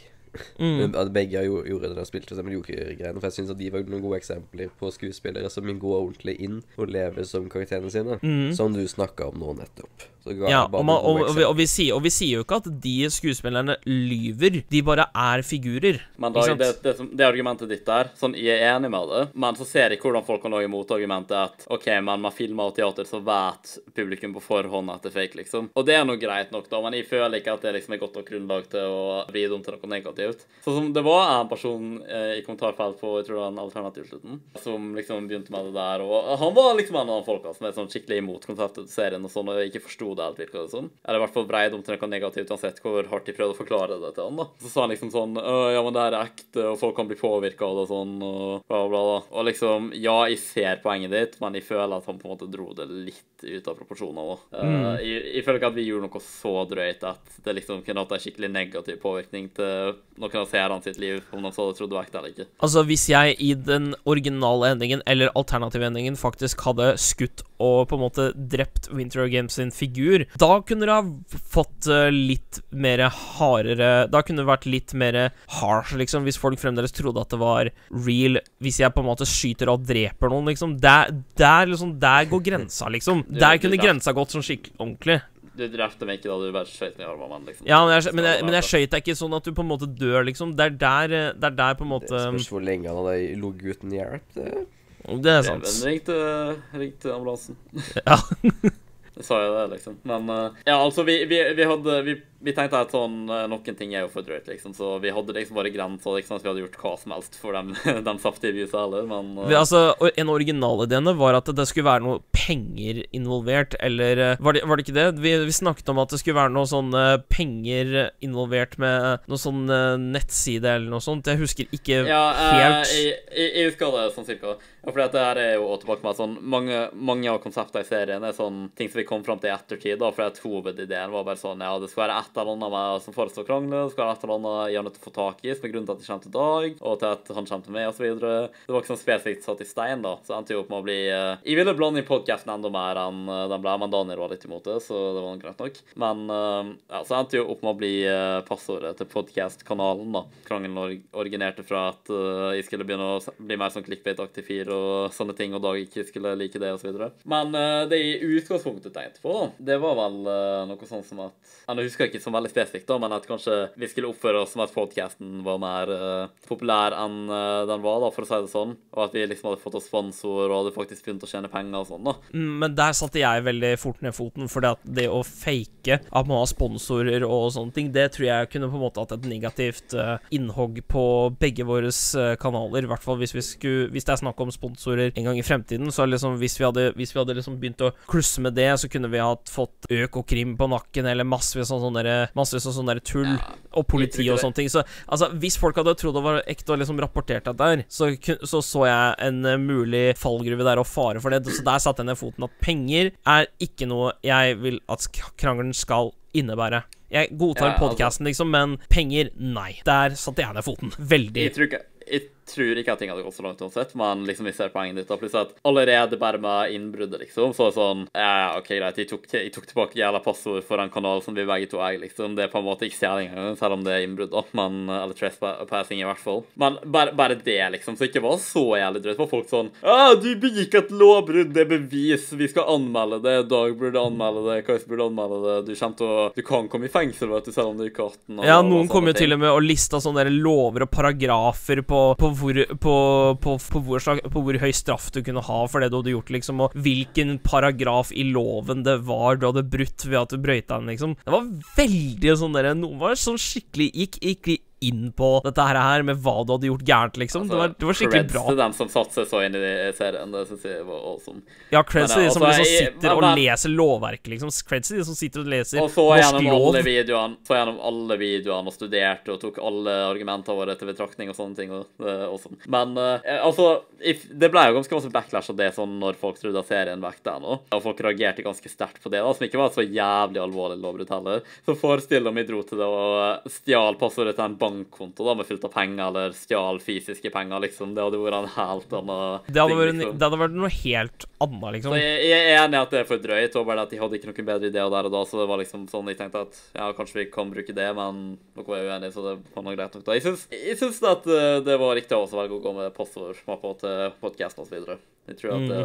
Mm. At begge gjorde, det da de spilte sammen Joker-greiene. For jeg syns de var noen gode eksempler på skuespillere som går ordentlig inn og lever som karakterene sine. Mm. Som du snakka om nå nettopp. Så ga Ja, bare og, man, og, og, vi, og, vi sier, og vi sier jo ikke at de skuespillerne lyver. De bare er figurer. Men da, det, det, som- det argumentet ditt der, sånn, jeg er enig med det, men så ser jeg hvordan folk kan lage motargumentet at OK, men man filmer og teater, så vet publikum på forhånd at det er fake, liksom. Og det er nå greit nok, da, men jeg føler ikke at det liksom er godt nok grunnlag til å vri det om til noe negativt. Sånn som det var en person eh, i kommentarfelt på jeg tror det var en alternativslutten, som liksom begynte med det der, og han var liksom en av de folka som er sånn skikkelig imot konseptet til serien og sånn, og ikke forsto det helt, virka det som. Eller i hvert fall breid om til noe negativt, uansett hvor hardt de prøvde å forklare det til han, da. Så sa han liksom sånn «Øh, Ja, men det her er ekte, og folk kan bli påvirka av det og sånn, og bla, bla, bla. Og liksom, ja, jeg ser poenget ditt, men jeg føler at han på en måte dro det litt ut av proporsjoner, da. Eh, jeg, jeg føler ikke at vi gjorde noe så drøyt at det liksom kunne hatt en skikkelig negativ påvirkning til noen av seerne sitt liv, om de så trodde det var ekte eller ikke. Altså, hvis jeg i den originale endingen, eller alternative endingen, faktisk hadde skutt og på en måte drept Winter Games sin figur, da kunne det ha fått eh, litt mer hardere Da kunne det vært litt mer harsh, liksom, hvis folk fremdeles trodde at det var real, hvis jeg på en måte skyter og dreper noen, liksom. Der, der, liksom, der går grensa, liksom. Der kunne grensa gått sånn skikkelig ordentlig. Du drepte meg ikke da du bare skøyt meg i armene, liksom. Ja, men jeg, men jeg, men jeg skøyt deg ikke sånn at du på en måte dør, liksom. Det er der, eh, det er der på en måte Det spørs hvor lenge han hadde ligget uten hjelp. Det. Det er Det- sant. men Ringte, ringte ambulansen. Ja. <laughs> Det sa jeg det, liksom. Men eh, ja, altså, vi, vi, vi hadde vi, vi tenkte at sånn eh, Noen ting er jo for drøyt, liksom, så vi hadde liksom bare grensa. Liksom, at vi hadde gjort hva som helst for dem, <laughs> de saftige viewsa heller, men uh... Vi, altså, En av originalideene var at det skulle være noe penger involvert, eller eh, Var det, var det ikke det? Vi, vi snakket om at det skulle være noe sånn eh, penger involvert med noe sånn eh, nettside eller noe sånt. Jeg husker ikke ja, eh, helt jeg, jeg, jeg husker det sånn cirka. Ja, for dette her er jo tilbake med sånn mange, mange av konseptene i serien er sånn ting som vi kom fram til i ettertid. da, for at Hovedideen var bare sånn ja, det skal være et eller annet med, som forestår krangler, skal et eller annet jeg er nødt til å få tak i, som er grunnen til at det kommer til Dag, og til at han kommer til meg, osv. Det var ikke sånn spesifikt satt i stein, da. Så endte jo opp med å bli eh, Jeg ville blande inn podkasten enda mer enn eh, den ble, men Daniel var litt imot det, så det var greit nok. Men eh, ja, så endte jo opp med å bli passordet til podkast-kanalen, da. Krangelen originerte fra at jeg skulle begynne å bli mer sånn clickbait-aktig fyr og sånne ting, og Dag ikke skulle like det, osv. Men det jeg i utgangspunktet tenkte på, da, det var vel noe sånn som at Jeg husker jeg ikke som veldig spesifikt, da, men at kanskje vi skulle oppføre oss som at podkasten var mer uh, populær enn uh, den var, da, for å si det sånn. Og at vi liksom hadde fått oss sponsor og hadde faktisk begynt å tjene penger og sånn, da. Mm, Men der satte jeg veldig fort ned foten, at det å fake at man har sponsorer og sånne ting, det tror jeg kunne på en måte hatt et negativt uh, innhogg på begge våre kanaler. I hvert fall hvis, vi skulle, hvis det er snakk om sponsorer en gang i fremtiden. Så liksom hvis vi hadde, hvis vi hadde liksom begynt å klusse med det, så kunne vi hatt fått Økokrim på nakken, eller massevis av sånne, der- massevis sånn der tull. Ja, og politi og sånne ting. Så altså, hvis folk hadde trodd det var ekte og liksom rapportert det her, så så, så jeg en eh, mulig fallgruve der og fare for det. Så der satte jeg ned foten at penger er ikke noe jeg vil at krangelen skal innebære. Jeg godtar Ja, altså- podcasten liksom, men penger, nei. Der satte jeg ned foten. Veldig. Jeg tror ikke jeg tror ikke at ting hadde gått så langt uansett, men liksom vi ser poenget ditt. Pluss at allerede bare med innbruddet, liksom, så er det sånn Ja, ja, OK, greit, jeg tok, jeg tok tilbake jævla passord for en kanal som vi begge to eier, liksom. Det er på en måte ikke stjeling engang, selv om det er innbrudd, da. Men, eller trespassing, i hvert fall. Men bare, bare det, liksom. Så ikke var så jævlig drøyt. Var folk sånn ah, du begikk et lovbrudd, det er bevis, vi skal anmelde det. Dag burde anmelde det, Kais burde anmelde det. Du kommer til å Du kan komme i fengsel, vet du, selv om du ikke er 18. Ja, noen kom jo til og med og lista sånne lover og paragrafer på, på, hvor, på, på, på, hvor på hvor høy straff du kunne ha for det du hadde gjort, liksom, og hvilken paragraf i loven det var du hadde brutt ved at du brøyta den, liksom. Det var veldig sånn derre Noen var sånn skikkelig Gikk skikkelig inn på dette her med hva du hadde gjort gærent, liksom. det, var, det var skikkelig creds til dem som satte seg så inn i serien. Det syns jeg var awesome. Ja, creds til de som altså, liksom sitter og men- leser lovverket, liksom. Creds til de som sitter og leser Og så norsk lov. alle videoene Så gjennom alle videoene og studerte og tok alle argumentene våre til betraktning og sånne ting. Og, det er awesome. Men uh, altså if, Det ble jo ganske masse backlash av det sånn når folk trodde at serien vekk der nå. Og folk reagerte ganske sterkt på det, da, som ikke var så jævlig alvorlig lovbrudd heller. Så forestill om vi dro til det og stjal passordet til en bankkonto da med fullt av penger, eller stjal fysiske penger, liksom. Det hadde vært en helt annen Det hadde, ting, vært, liksom. det hadde vært noe helt annet, liksom. Så jeg, jeg er enig i at det er for drøyt, og bare at de hadde ikke noen bedre ideer der og da, så det var liksom sånn jeg tenkte at ja, kanskje vi kan bruke det, men dere var uenige, så det var noe greit nok da. Jeg syns, jeg syns at eh, det var riktig å velge å gå med passordmappa til podkast videre. Jeg tror at det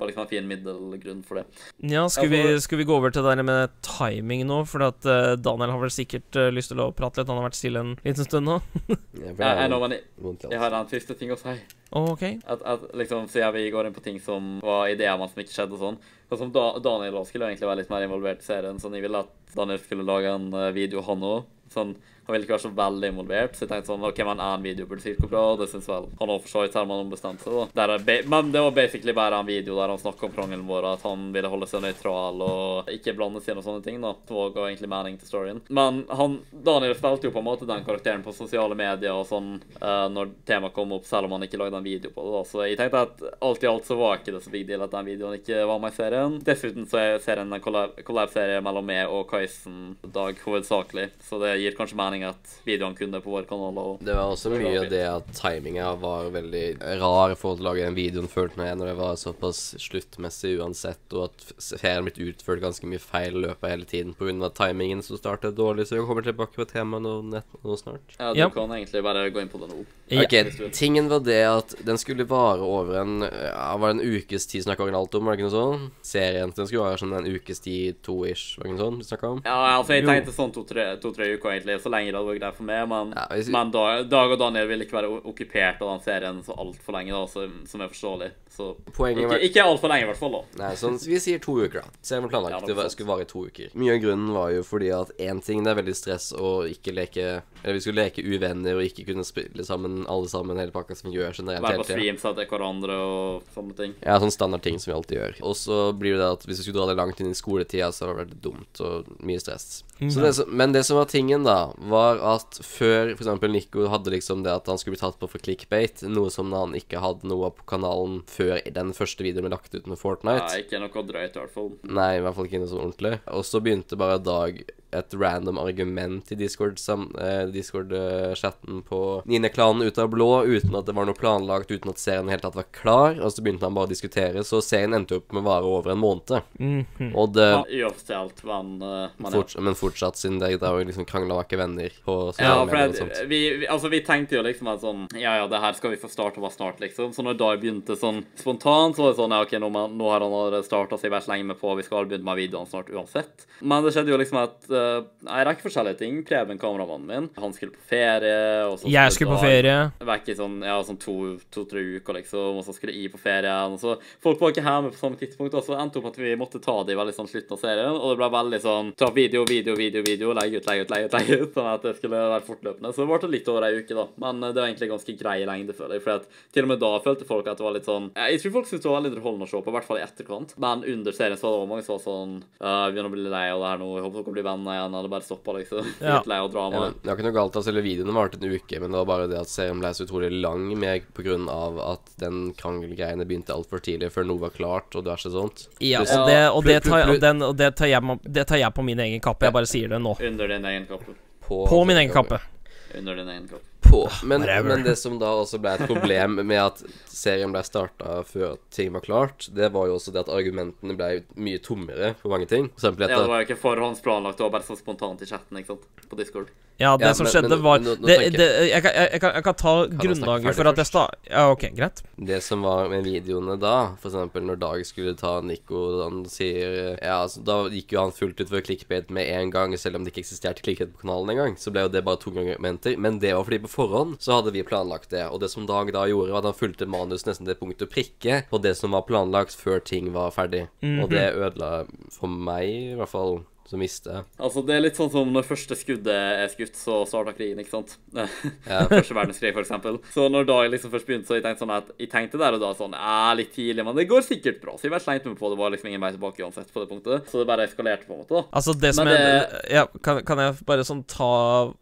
var liksom en fin middelgrunn for det. Ja, skulle, Ja, vi, skulle vi gå over til det der med timing nå? For at uh, Daniel har vel sikkert uh, lyst til å prate litt. Han har vært stille en liten stund nå. Jeg ble Jeg, jeg, nå, men jeg, jeg har en siste ting å si. Å, OK. At, at liksom, Siden vi går inn på ting som var ideer, man som ikke skjedde og sånn. og som da, Daniel også skulle egentlig være litt mer involvert i serien. Sånn, Jeg ville at Daniel skulle lage en eh, video, han òg. Sånn, han ville ikke være så veldig involvert, så jeg tenkte sånn OK, men en video burde sikkert gå bra. Det syns vel han òg for så vidt, selv om han ombestemte seg. da. Men det var basically bare en video der han snakka om krangelen vår, at han ville holde seg nøytral og ikke blande seg inn og sånne ting. da. Det var egentlig mening til storyen. Men han, Daniel spilte jo på en måte den karakteren på sosiale medier og sånn uh, når temaet kom opp, selv om han ikke lagde en video på det. da. Så jeg tenkte at alt i alt så var ikke det så big deal at den videoen ikke var med i serien. Dessuten så er serien en collab- collab-serie mellom meg og Kaisen Dag hovedsakelig, så det gir kanskje mening at videoen kunne på vår kanal. og Det var også mye av det at timinga var veldig rar i forhold til å lage den videoen, følte jeg, når det var såpass sluttmessig uansett, og at ferien blitt utført ganske mye feil i løpet av hele tiden pga. timingen som startet dårlig, så vi kommer tilbake på temaet nå, nett- nå snart. Ja, du Ja. kan egentlig bare gå inn på det nå. Ja. Ok, tingen var det at den skulle vare over en ja, Var det en ukes tid snakka vi alt om, var det ikke noe sånn? Serien den skulle vare sånn en ukes tid, to-ish, var det ikke noe sånt vi snakka om? Ja, altså Jeg tenkte sånn to-tre to, tre uker, egentlig. Så lenge hadde vært greit for meg. Men, Ja, hvis- men Dag, Dag og Daniel vil ikke være okkupert av den serien så altfor lenge, da, som, som er forståelig. Så Poenget ikke, var ikke altfor lenge, i hvert fall. da. Nei, sånn, vi sier to uker, da. Selv om planlagt ja, det skulle vare i to uker. Mye av grunnen var jo fordi at én ting, det er veldig stress å ikke leke Eller vi skulle leke uvenner og ikke kunne spille sammen alle sammen hele pakka som vi gjør generelt Være hele på tida. streams etter hverandre og sånne ting. Ja, sånn standard ting som vi alltid gjør. Og så blir det at hvis vi skulle dra det langt inn i skoletida, så hadde det vært dumt og mye stress. Så det, som- men det som var tingen, da, var at før f.eks. Nico hadde liksom det at han skulle bli tatt på for clickbait, noe som han ikke hadde noe på kanalen før den første videoen ble lagt ut med Fortnite. Nei, ikke noe drøyt, i hvert fall. Nei, i hvert fall ikke noe så ordentlig. Og så begynte bare Dag et random argument i Discord-chatten eh, Discord-chatten på 9. ut av blå, uten at det var noe planlagt, uten at serien helt tatt var klar. Og så begynte han bare å diskutere, så serien endte opp med å vare over en måned. Mhm. Og det Uoffisielt, men, eh, forts Men fortsatt, siden dere drev og liksom krangla var ikke venner på Ja, for det, vi, vi, altså, vi tenkte jo liksom at sånn Ja, ja, det her skal vi få starte bare snart, liksom. Så når Dai begynte sånn spontant, så var det sånn Ja, OK, nå, nå har han allerede starta seg vært lenge med på, vi skal begynne med videoene snart uansett. Men det skjedde jo liksom at uh, En rekke forskjellige ting. Preben, kameramannen min, han skulle på ferie. Og så Jeg skulle på ferie. Vekk i sånn, ja, sånn to-tre uker, liksom, og så skulle jeg på ferien. Og så Folk var ikke hjemme på samme tidspunkt, og så endte opp at vi måtte ta det i veldig sånn slutten av serien. Og det ble veldig sånn ta video, video, video, video, legge ut, legge ut, legge ut, legge ut. Sånn at det skulle være fortløpende. Så det varte litt over ei uke, da. Men eh, det var egentlig ganske grei lengde, føler jeg. For at til og med da følte folk at det var litt sånn Jeg tror folk syntes det var veldig underholdende å se på, i hvert fall i etterkant. Men under serien så var det også mange som var sånn uh, Vi begynner å bli lei av det her nå, jeg håper dere blir venner igjen, hadde bare stoppa, liksom. <laughs> Ja. Litt lei av drama. Ja, det var ikke noe galt altså, selve videoen varte en uke, men det var bare det at serien ble så utrolig lang med på grunn av at den krangelgreiene begynte altfor tidlig, før noe var klart, og diverse sånt. Ja, og det, og det, tar, og den, og det, tar jeg, det tar jeg på min egen kappe. Jeg bare sier det nå. Under din egen kappe. På min egen kappe. Under din egen kappe. På. Men, men det som da også ble et problem med at serien ble starta før ting var klart, det var jo også det at argumentene ble mye tommere på mange ting. For eksempel Ja, det var jo ikke forhåndsplanlagt, det var bare sånn spontant i chatten, ikke sant? På Discord. Ja, det Ja, som men- skjedde, men var nå- nå det, det, jeg, kan, jeg, jeg, kan, jeg kan ta grunnlaget for at jeg sta... Ja, OK, greit. Det som var med videoene da, eksempel når Dag skulle ta Nico Han sier Ja, altså, da gikk jo han fullt ut for clickbait med en gang, selv om det ikke eksisterte clickbait på kanalen engang. Så ble jo det bare tunge argumenter. Men det var fordi på forhånd så hadde vi planlagt det. Og det som Dag da gjorde, var at han fulgte manus nesten til punkt og prikke på det som var planlagt før ting var ferdig. Og det ødela for meg, i hvert fall, som miste Altså, det er litt sånn som når første skuddet er skutt, så starter krigen, ikke sant? <laughs> Ja. Første verdenskrig, for eksempel. Så når da jeg liksom først begynte, så jeg tenkte sånn at jeg tenkte der og da sånn Ja, litt tidlig, men det går sikkert bra. Så jeg bare slengte meg på. Det var liksom ingen vei tilbake uansett på det punktet. Så det bare eskalerte, på en måte, da. Altså, det som Men jeg det- ja, kan, kan jeg bare sånn ta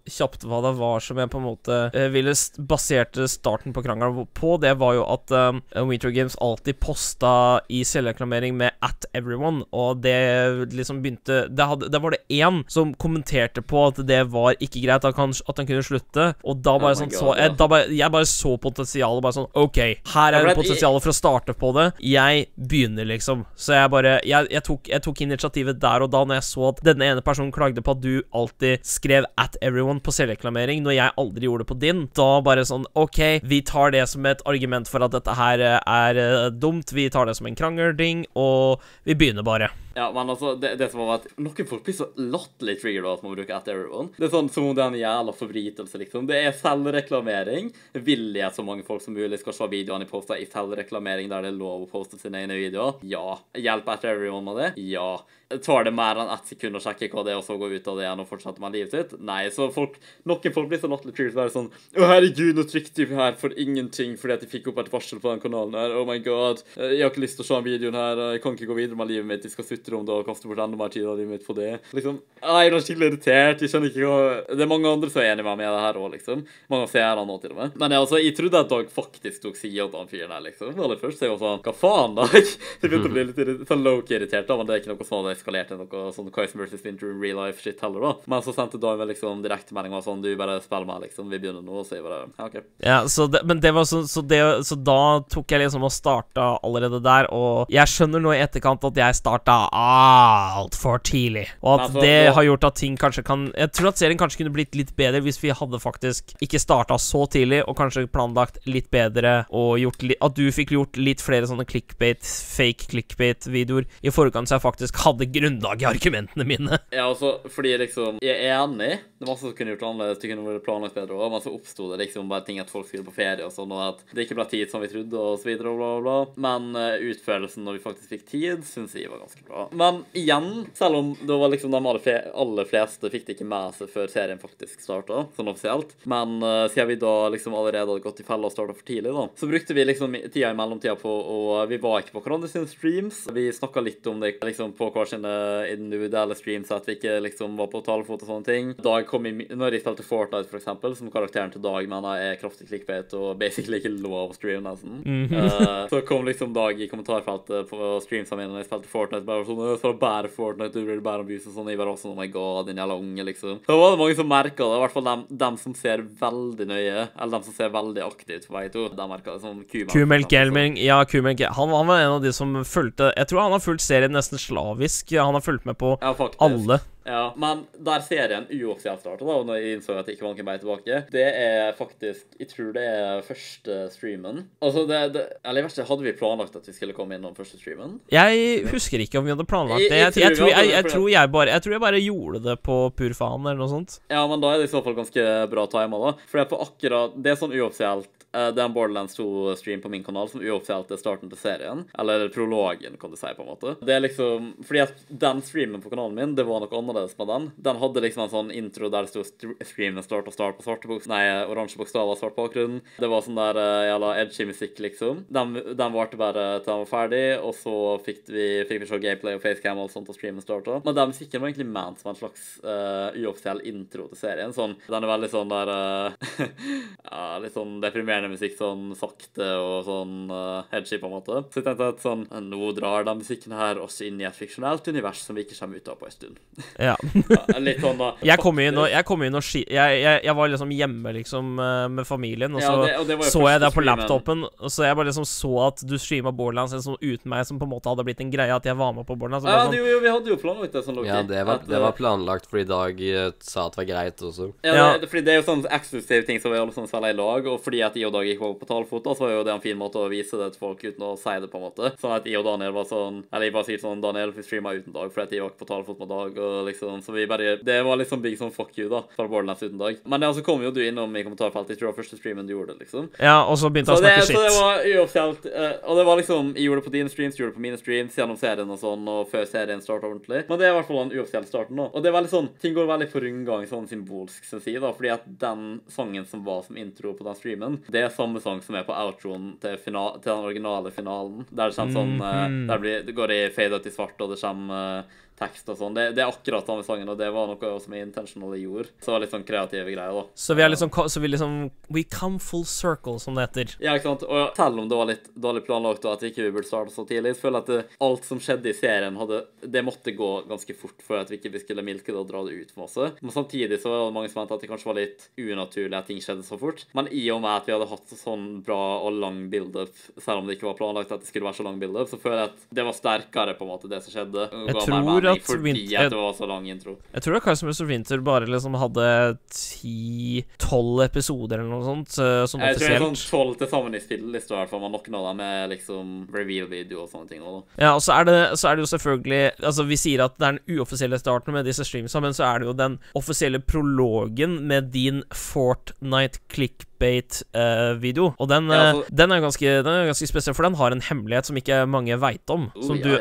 kjapt hva det var som jeg på en måte eh, ville baserte starten på krangelen på? Det var jo at um, Winter Games alltid posta i selvreklamering med 'at everyone', og det liksom begynte Det, hadde, det var det én som kommenterte på at det var ikke greit at han, at han kunne slutte, og da bare Oh sånn God, så jeg, da bare, jeg bare så potensialet, bare sånn OK, her er det potensialet for å starte på det. Jeg begynner, liksom. Så jeg bare Jeg, jeg, tok, jeg tok initiativet der og da når jeg så at denne ene personen klagde på at du alltid skrev 'at everyone' på selvreklamering, når jeg aldri gjorde det på din. Da bare sånn OK, vi tar det som et argument for at dette her eh, er eh, dumt. Vi tar det som en krangelding, og vi begynner bare. Ja, men altså, det, det som var at Noen folk blir så latterlig triggered av at man bruker at everyone. Det er sånn som om det er en jævla forbrytelse, liksom. Det er selvreklamering. Vil at så mange folk som mulig skal se videoene jeg poster i selvreklamering der det er lov å poste sine egne videoer? Ja. Hjelper at everyone med det? Ja. Det mer enn ett sekund å sjekke hva det er, og så gå ut av det igjen og fortsette med livet sitt? Nei. Så folk, noen folk blir så latterlig å Bare sånn Å, herregud, nå trykte jeg her for ingenting fordi at jeg fikk opp et varsel på den kanalen her. Oh my god. Jeg har ikke lyst til å se den videoen her. Jeg kan ikke gå videre med livet mitt. Jeg skal sutre om det og kaste bort enda mer tid av livet mitt på det. Liksom, jeg blir skikkelig irritert. Jeg skjønner ikke hva Det er mange andre som er enig med meg i det her òg, liksom. Mange av seerne nå, til og med. Men jeg, altså, jeg trodde at Dag faktisk tok sida til han fyren her, liksom. Aller først. Så jeg var sånn Hva faen, Dag? <laughs> Jeg begynte å bli litt sånn low-key irritert. Men det er ikke noe sånn eskalerte til noe sånn Coyson versus Winter real life shit heller, da. Men så sendte meg liksom direktemelding og sånn Du bare spiller meg, liksom. Vi begynner nå. Og så jeg bare Ja, OK. Ja, så det, men det var så, så, det, så da tok jeg liksom og starta allerede der, og jeg skjønner nå i etterkant at jeg starta altfor tidlig, og at Altså, det har gjort at ting kanskje kan Jeg tror at serien kanskje kunne blitt litt bedre hvis vi hadde faktisk ikke starta så tidlig, og kanskje planlagt litt bedre, og gjort li at du fikk gjort litt flere sånne clickbait, fake clickbait-videoer i forkant, så jeg faktisk hadde grunnlag i argumentene mine. Ja, altså, fordi liksom Jeg er enig. Det er masse som kunne gjort annerledes. Det kunne vært planlagt bedre også, Men så oppsto det liksom bare ting at folk skulle på ferie og sånn, og at det ikke ble tid som vi trodde, og så videre, og bla, bla, bla. Men eh, utførelsen når vi faktisk fikk tid, syns jeg var ganske bra. Men igjen, selv om det var liksom de aller, aller fleste fikk det ikke med seg før serien faktisk starta, sånn offisielt, men uh, siden vi da liksom allerede hadde gått i fella og starta for tidlig, da, så brukte vi liksom tida i mellomtida på Og vi var ikke på hverandre sine streams. Vi snakka litt om det liksom på hver sine individuelle streams, at vi ikke liksom var på talefot og sånne ting. Dag i, når jeg spilte Fortnite, for eksempel, som karakteren til Dag mener er kraftig clickbait og basically ikke lov å streame, nesten. uh, så kom liksom Dag i kommentarfeltet på streamsa mine når jeg spilte Fortnite, bare sånn «Øh, For å bære Fortnite, du blir bare abuse og sånn. Jeg bare sånn, oh my god, din jævla unge, liksom. Så var det mange som merka det, i hvert fall dem, dem som ser veldig nøye, eller dem som ser veldig aktivt på vei to. De merka det sånn Kumelk. Kumelk Elming, ja, Kumelk han, han var en av de som fulgte Jeg tror han har fulgt serien nesten slavisk. Han har fulgt med på Ja, alle. Ja, men der serien uoffisielt starta, da, når jeg innså at det ikke var noen vei tilbake, det er faktisk Jeg tror det er første streamen. Altså, det, det Eller i verste hadde vi planlagt at vi skulle komme innom første streamen? Jeg husker ikke om vi hadde planlagt det. Jeg, jeg jeg, tror jeg, tror bare Jeg tror jeg bare gjorde det på pur faen, eller noe sånt. Ja, men da er det i så fall ganske bra tima, da. For det er på akkurat Det er sånn uoffisielt Det er en Borderlands 2-stream på min kanal som uoffisielt er starten til serien. Eller prologen, kan du si, på en måte. Det er liksom Fordi at den streamen på kanalen min, det var noe annerledes med den. Den hadde liksom en sånn intro der det sto streamen start og start på svarte bok Nei, oransje bokstaver, svart bakgrunn. Det var sånn der uh, jævla edgy musikk, liksom. Den, den varte bare til den var ferdig, og så fikk vi, fikk vi se gameplay og facecam og sånt, og streamen starta. Men den musikken var egentlig ment som en slags uh, uoffisiell intro til serien. Sånn, den er veldig sånn der uh, <laughs> Ja, litt sånn deprimerende musikk sånn sakte og sånn uh, edgy, på en måte. Så jeg tenkte at sånn Nå drar den musikken her også inn i et fiksjonelt univers som vi ikke kommer ut av på en stund. <laughs> Ja. Ja, Litt sånn da Jeg kom inn og, jeg kom inn og ski... Jeg, jeg, jeg var liksom hjemme liksom eh, med familien, og Ja, så det- og det så jeg det på laptopen, og så jeg bare liksom så at du streama Borderlands sånn uten meg, som på en måte hadde blitt en greie, at jeg var med på Borderlands. Ja, sånn, jo, vi hadde jo planlagt det sånn, Loki. Ja, det var, at, det var uh, planlagt fordi Dag eh, sa at det var greit også. Ja, Ja. Det, fordi det er jo sånn eksklusive ting som vi alle sammen spiller i lag, og fordi at I Dag gikk over på talefot, så var jo det en fin måte å vise det til folk uten å si det, på en måte. Sånn at jeg og Daniel var sånn Eller jeg bare sier sånn Daniel, vi streama uten Dag fordi jeg var ikke på talefot med Dag, og liksom Så vi bare Det var liksom big sånn fuck you, da, for Borderlands uten Dag. Men ja, så kom jo du innom i kommentarfeltet, jeg tror det var første streamen du gjorde det, liksom. ja, og så begynte han å snakke shit. så det var uoffisielt. eh, og det var liksom Jeg gjorde det på dine streams, du gjorde det på mine streams, gjennom serien og sånn, og før serien starta ordentlig. Men det er i hvert fall den uoffisielle starten da. Og det er veldig sånn Ting går veldig på rundgang sånn symbolsk, syns jeg, da, fordi at den sangen som var som intro på den streamen, det er samme sang som er på outroen til, til den originale finalen. Der det sånn, sånn -hmm. uh, Der blir, det går i fade out i svart, og det kommer eh, tekst og sånn. Det, det er akkurat samme sangen, og det var noe som jeg intentionally gjorde. Så det var litt sånn kreative greier, da. Så vi er liksom Så vi liksom We come full circle, som det heter. Ja, ikke sant? Og selv om det var litt dårlig planlagt og at vi ikke burde starte så tidlig, så føler jeg at det, alt som skjedde i serien, hadde, det måtte gå ganske fort for at vi ikke skulle milke det og dra det ut for masse. Men samtidig så var det mange som mente at det kanskje var litt unaturlig at ting skjedde så fort. Men i og med at vi hadde hatt sånn bra og lang build-up, selv om det ikke var planlagt at det skulle være så lang build-up, så føler jeg at det var sterkere, på en måte, det som skjedde. Jeg tror mening at fordi Win- at det var så lang intro. Jeg tror det Cosmos og Winter bare liksom hadde ti-tolv episoder eller noe sånt, eh, sånn Jeg tror det er sånn offisielt. tolv til sammen i spillelista, i hvert fall, men noen av dem er liksom reveal-video og sånne ting. Også. Ja, og så er, det, så er det jo selvfølgelig Altså, vi sier at det er den uoffisielle starten med disse streamsa, men så er det jo den offisielle prologen med din Fortnite clickbait-video. og den, Ja, eh, altså- den, er ganske, den er ganske spesiell, for den har en hemmelighet som ikke mange veit om. Oh, Som ja, du ja.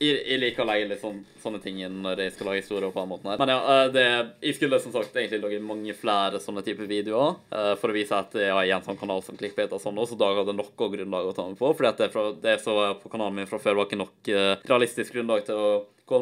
Jeg, jeg liker å legge litt sånn, sånne ting når jeg skal lage historier på den måten her. Men ja, eh, det, jeg skulle som sagt egentlig lage mange flere sånne typer videoer eh, for å vise at jeg har en sånn kanal som clickbait og sånn, og så da hadde noe grunnlag å ta med på. fordi at det, fra, det som var på kanalen min fra før, var ikke nok eh, realistisk grunnlag til å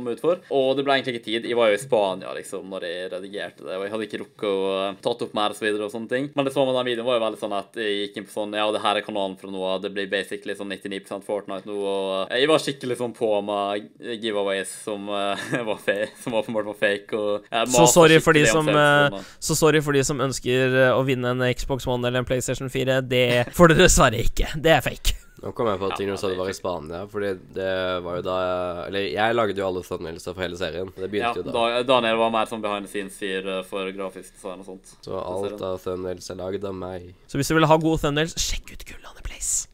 meg ut for. Og det ble egentlig ikke tid. Jeg var jo i Spania liksom når jeg redigerte det, og jeg hadde ikke rukket å uh, tatt opp mer og så videre og sånne ting. Men det samme med den videoen var jo veldig sånn at jeg gikk inn på sånn Ja, det her er kanalen fra nå av. Det blir basically sånn 99% Fortnite nå, og uh, jeg var skikkelig sånn på med giveaways som uh, <laughs> var fe- som åpenbart var fake, og jeg Så sorry for de som, eh. Så sorry for de som ønsker eh, å vinne en Xbox One eller en PlayStation 4. Det får dere dessverre ikke. Det er fake. Nå kom jeg på Ja, ting ja, du sa det var i Spania, Fordi det var jo da jeg Eller jeg lagde jo alle thumbnailsa for hele serien. Det Ja, begynte jo da. da, Daniel var mer sånn behind the scenes-fyr uh, for grafisk design og sånt. Så alt av thumbnails er lagd av meg. Så hvis du vil ha gode thumbnails, sjekk ut Gullane Place.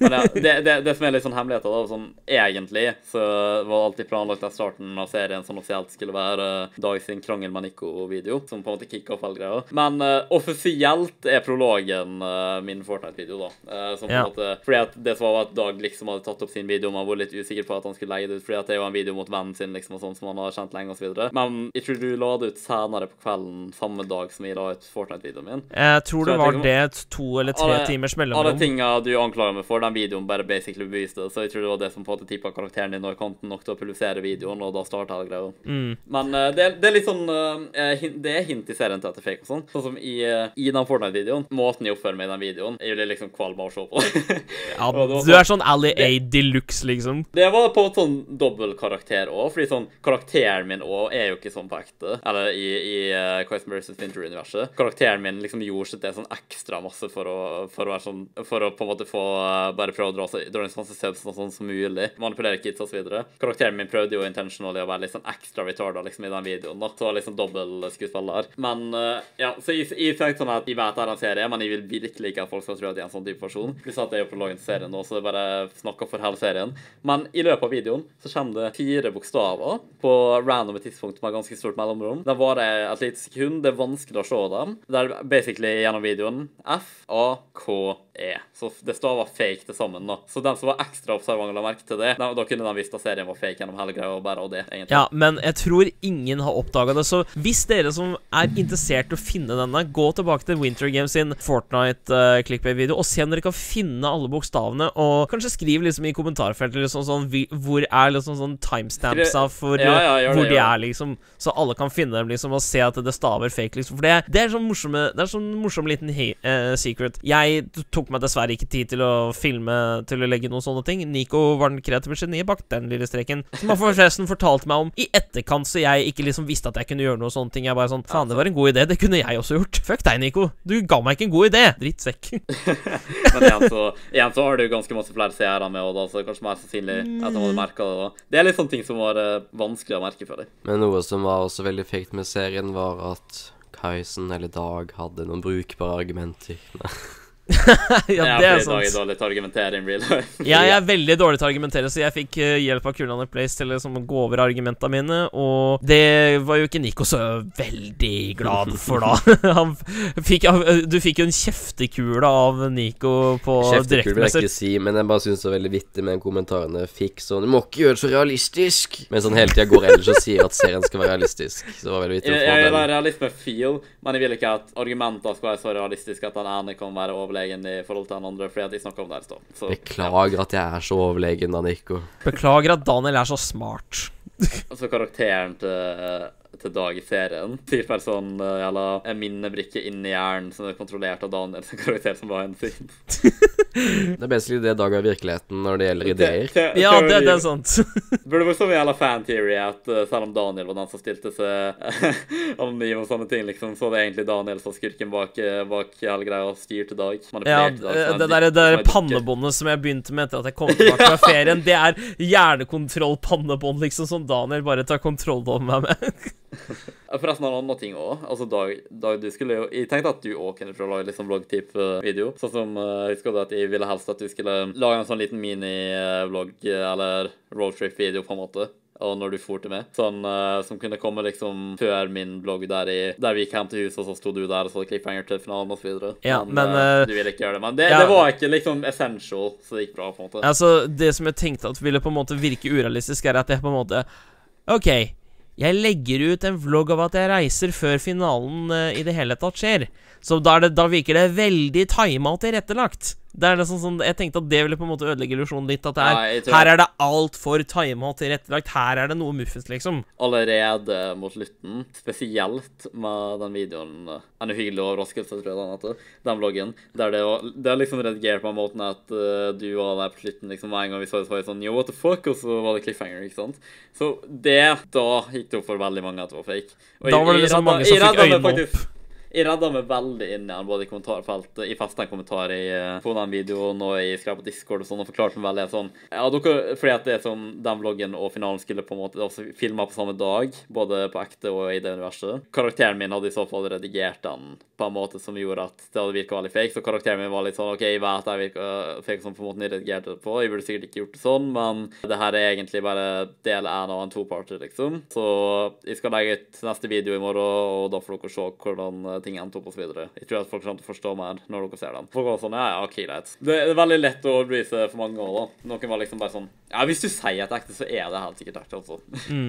Men ja, det, det, det som er litt sånn hemmeligheter, da, sånn egentlig så var alltid planlagt at starten av serien sånn offisielt skulle være uh, Dag sin krangel med Nico-video, som på en måte kicka opp hele greia. Men uh, offisielt er prologen uh, min Fortnite-video, da. Uh, som på en Ja. måte Fordi at det som var at Dag liksom hadde tatt opp sin video, man var litt usikker på at han skulle legge det ut, fordi at det var en video mot vennen sin, liksom, og sånn som han har kjent lenge, videre. Men jeg tror du la det ut senere på kvelden samme dag som jeg la ut Fortnite-videoen min. Jeg tror det jeg var tenker- det to eller tre Alle- timers Alle mellomrom. tinga du anklager meg for, den videoen bare basically beviste det. Så jeg tror det var det som på en måte tippa karakteren din og kanten nok til å publisere videoen, og da starta hele greia. Mm. Men uh, det, er- det er litt sånn uh, Det er hint i serien til at det er fake og sånn. Sånn som i, uh, i den Fortnite-videoen. Måten jeg oppfører meg i den videoen, jeg blir liksom kvalm av å se på. Ja, <laughs> du er sånn Ally A de luxe, liksom. Det var på en sånn dobbeltkarakter òg, fordi sånn karakteren min òg er jo ikke sånn på ekte. Eller i, i uh, Quest vs. Winter-universet. Karakteren min liksom gjorde sitt det sånn ekstra masse for å, for å være sånn For å på en måte få eh, bare prøve å dra, dra inn og sånn som mulig. Manipulere kids videre. Karakteren min prøvde jo intentionally å være litt sånn ekstra retarda liksom i den videoen. da Så liksom dobbeltskuespiller. Men uh, ja, så jeg, jeg tenkte sånn at jeg vet det er en serie, men jeg vil virkelig ikke at folk skal tro at jeg er en sånn type person. Pluss at jeg er prologen til serien nå, så det bare snakka for hele serien. Men i løpet av videoen så kommer det fire bokstaver på randome tidspunkt med ganske stort mellomrom. Det varer et lite sekund, det er vanskelig å se dem. Det er basically gjennom videoen F, A, K, er. Så det staver fake til sammen, da. Så den som var ekstra observant la merke til det, da, da kunne de visst at serien var fake gjennom hele greia, og bare av det, egentlig. Ja, men jeg tror ingen har oppdaga det. Så hvis dere som er interessert i å finne denne, gå tilbake til Winter Games sin Fortnite-clickbait-video og se om dere kan finne alle bokstavene, og kanskje skriv liksom i kommentarfeltet liksom sånn hvor er liksom sånn timestampsa for Ja, ja, det, hvor de er, liksom, så alle kan finne dem liksom og se at det staver fake, liksom. For det, det er sånn morsomme Det er sånn morsom liten he uh, secret. Jeg t- tok meg dessverre ikke tid til å filme til å legge noen sånne ting. Nico var den kreative geniet bak den lille streken, som han forresten fortalte meg om i etterkant, så jeg ikke liksom visste at jeg kunne gjøre noe sånne ting. Jeg bare sånn Faen, det var en god idé. Det kunne jeg også gjort. Fuck deg, Nico. Du ga meg ikke en god idé. Drittsekk. <laughs> Men igjen så, igjen så har du ganske masse flere seere med, og da, så det er kanskje mer sannsynlig at han hadde merka det. da. Det er litt sånne ting som var uh, vanskelig å merke for deg. Men noe som var også veldig fekt med serien, var at Kaisen eller Dag hadde noen brukbare argumenter. <laughs> ja, det er sant. Jeg er dårlig til å argumentere in real life. Ja, jeg er <laughs> veldig dårlig til å argumentere, så jeg fikk eh, hjelp av Kulan Place til liksom, å gå over argumentene mine, og det var jo ikke Nico så veldig glad for, da. <laughs> <laughs> Han fikk, du fikk jo en kjeftekule av Nico på Kjeftekul vil jeg ikke si, men jeg bare syns det var veldig vittig med kommentarene fikk sånn Du må ikke gjøre det så realistisk! Mens han hele tida går ellers og sier at serien skal være realistisk. Så det var veldig vittig Jeg, jeg, jeg få vil ha den. realisme-feel, men jeg vil ikke at argumenter skal være så realistiske at han ene kan være overlegen i forhold til han andre, fordi at de snakker om det her i stad. Beklager at jeg er så overlegen, da, Nico. Beklager at Daniel er så smart. altså karakteren til, til Dag i serien sier <laughs> bare sånn uh, jævla en minnebrikke inni hjernen som er kontrollert av Daniel, <laughs> sin karakter som var en sin. <laughs> Det er basically det Dag er virkeligheten når det gjelder ideer. Te- Ja, det, det er sant. Burde vært sånn jævla fan-theory at uh, selv om Daniel var den som stilte seg anonym og sånne ting, liksom, så var det egentlig Daniel som skurken bak, eh, bak hele greia og styrte Dag. Ja, Dag eh, som en det der, det der pannebåndet som jeg begynte med etter at jeg kom tilbake fra ferien, det er hjernekontroll-pannebånd, liksom, som Daniel bare tar kontroll over meg med. Forresten en annen ting òg. Altså, Dag, Dag, du skulle jo Jeg tenkte at du òg kunne prøve å lage litt sånn vlogg-type-video. Sånn som uh, Husker du at jeg ville helst at du skulle lage en sånn liten mini-vlogg eller roadtrip-video, på en måte. Og når du for til meg. Sånn uh, som kunne komme liksom før min blogg der, i, der vi gikk hjem til huset, og så sto du der og så cliffhanger til finalen osv. Ja, men, eh, eh, du ville ikke gjøre det. Men det, ja. det var ikke liksom essential, så det gikk bra, på en måte. Altså, det som jeg tenkte at ville på en måte virke urealistisk, er at jeg på en måte OK, jeg legger ut en vlogg av at jeg reiser før finalen uh, i det hele tatt skjer. Så da, det, da virker det veldig tima og tilrettelagt. Det er liksom sånn, Jeg tenkte at det ville på en måte ødelegge illusjonen litt. At det er, Ja, tror- her er det altfor tima og tilrettelagt. Her er det noe muffens, liksom. allerede mot slutten, spesielt med den videoen En uhyggelig overraskelse, tror jeg den heter. Den vloggen. Der det, var, det er liksom redigert på en måte at uh, du var der på slutten liksom en gang vi så det, så var det sånn Yo, what the fuck? Og så var det cliffhanger, ikke sant? Så det Da gikk det opp for veldig mange at det var fake. Og Da var det liksom mange som fikk øynene faktisk- Jeg redda meg veldig inn igjen, både i kommentarfeltet, i festa en kommentar i, eh, på den videoen og i skrev på Discord og sånn, og forklarte meg veldig sånn Ja, dere, fordi at det er sånn den vloggen og finalen skulle på en måte også filma på samme dag, både på ekte og i det universet. Karakteren min hadde i så fall redigert den på en måte som gjorde at det hadde virka veldig fake, så karakteren min var litt sånn OK, jeg vet jeg virka fake sånn på måten jeg redigerte det på, jeg burde sikkert ikke gjort det sånn, men det her er egentlig bare del én av en toparter, liksom. Så jeg skal legge ut neste video i morgen, og da får dere se hvordan eh, ting endte opp videre. Jeg tror at folk kommer til å forstå mer når dere ser den. Folk var sånn, ja, ja, ok, greit. Det er veldig lett å overbevise for mange år, da. Noen var liksom bare sånn, ja, hvis du sier at det er ekte, så er det helt sikkert ekte, altså. Mm.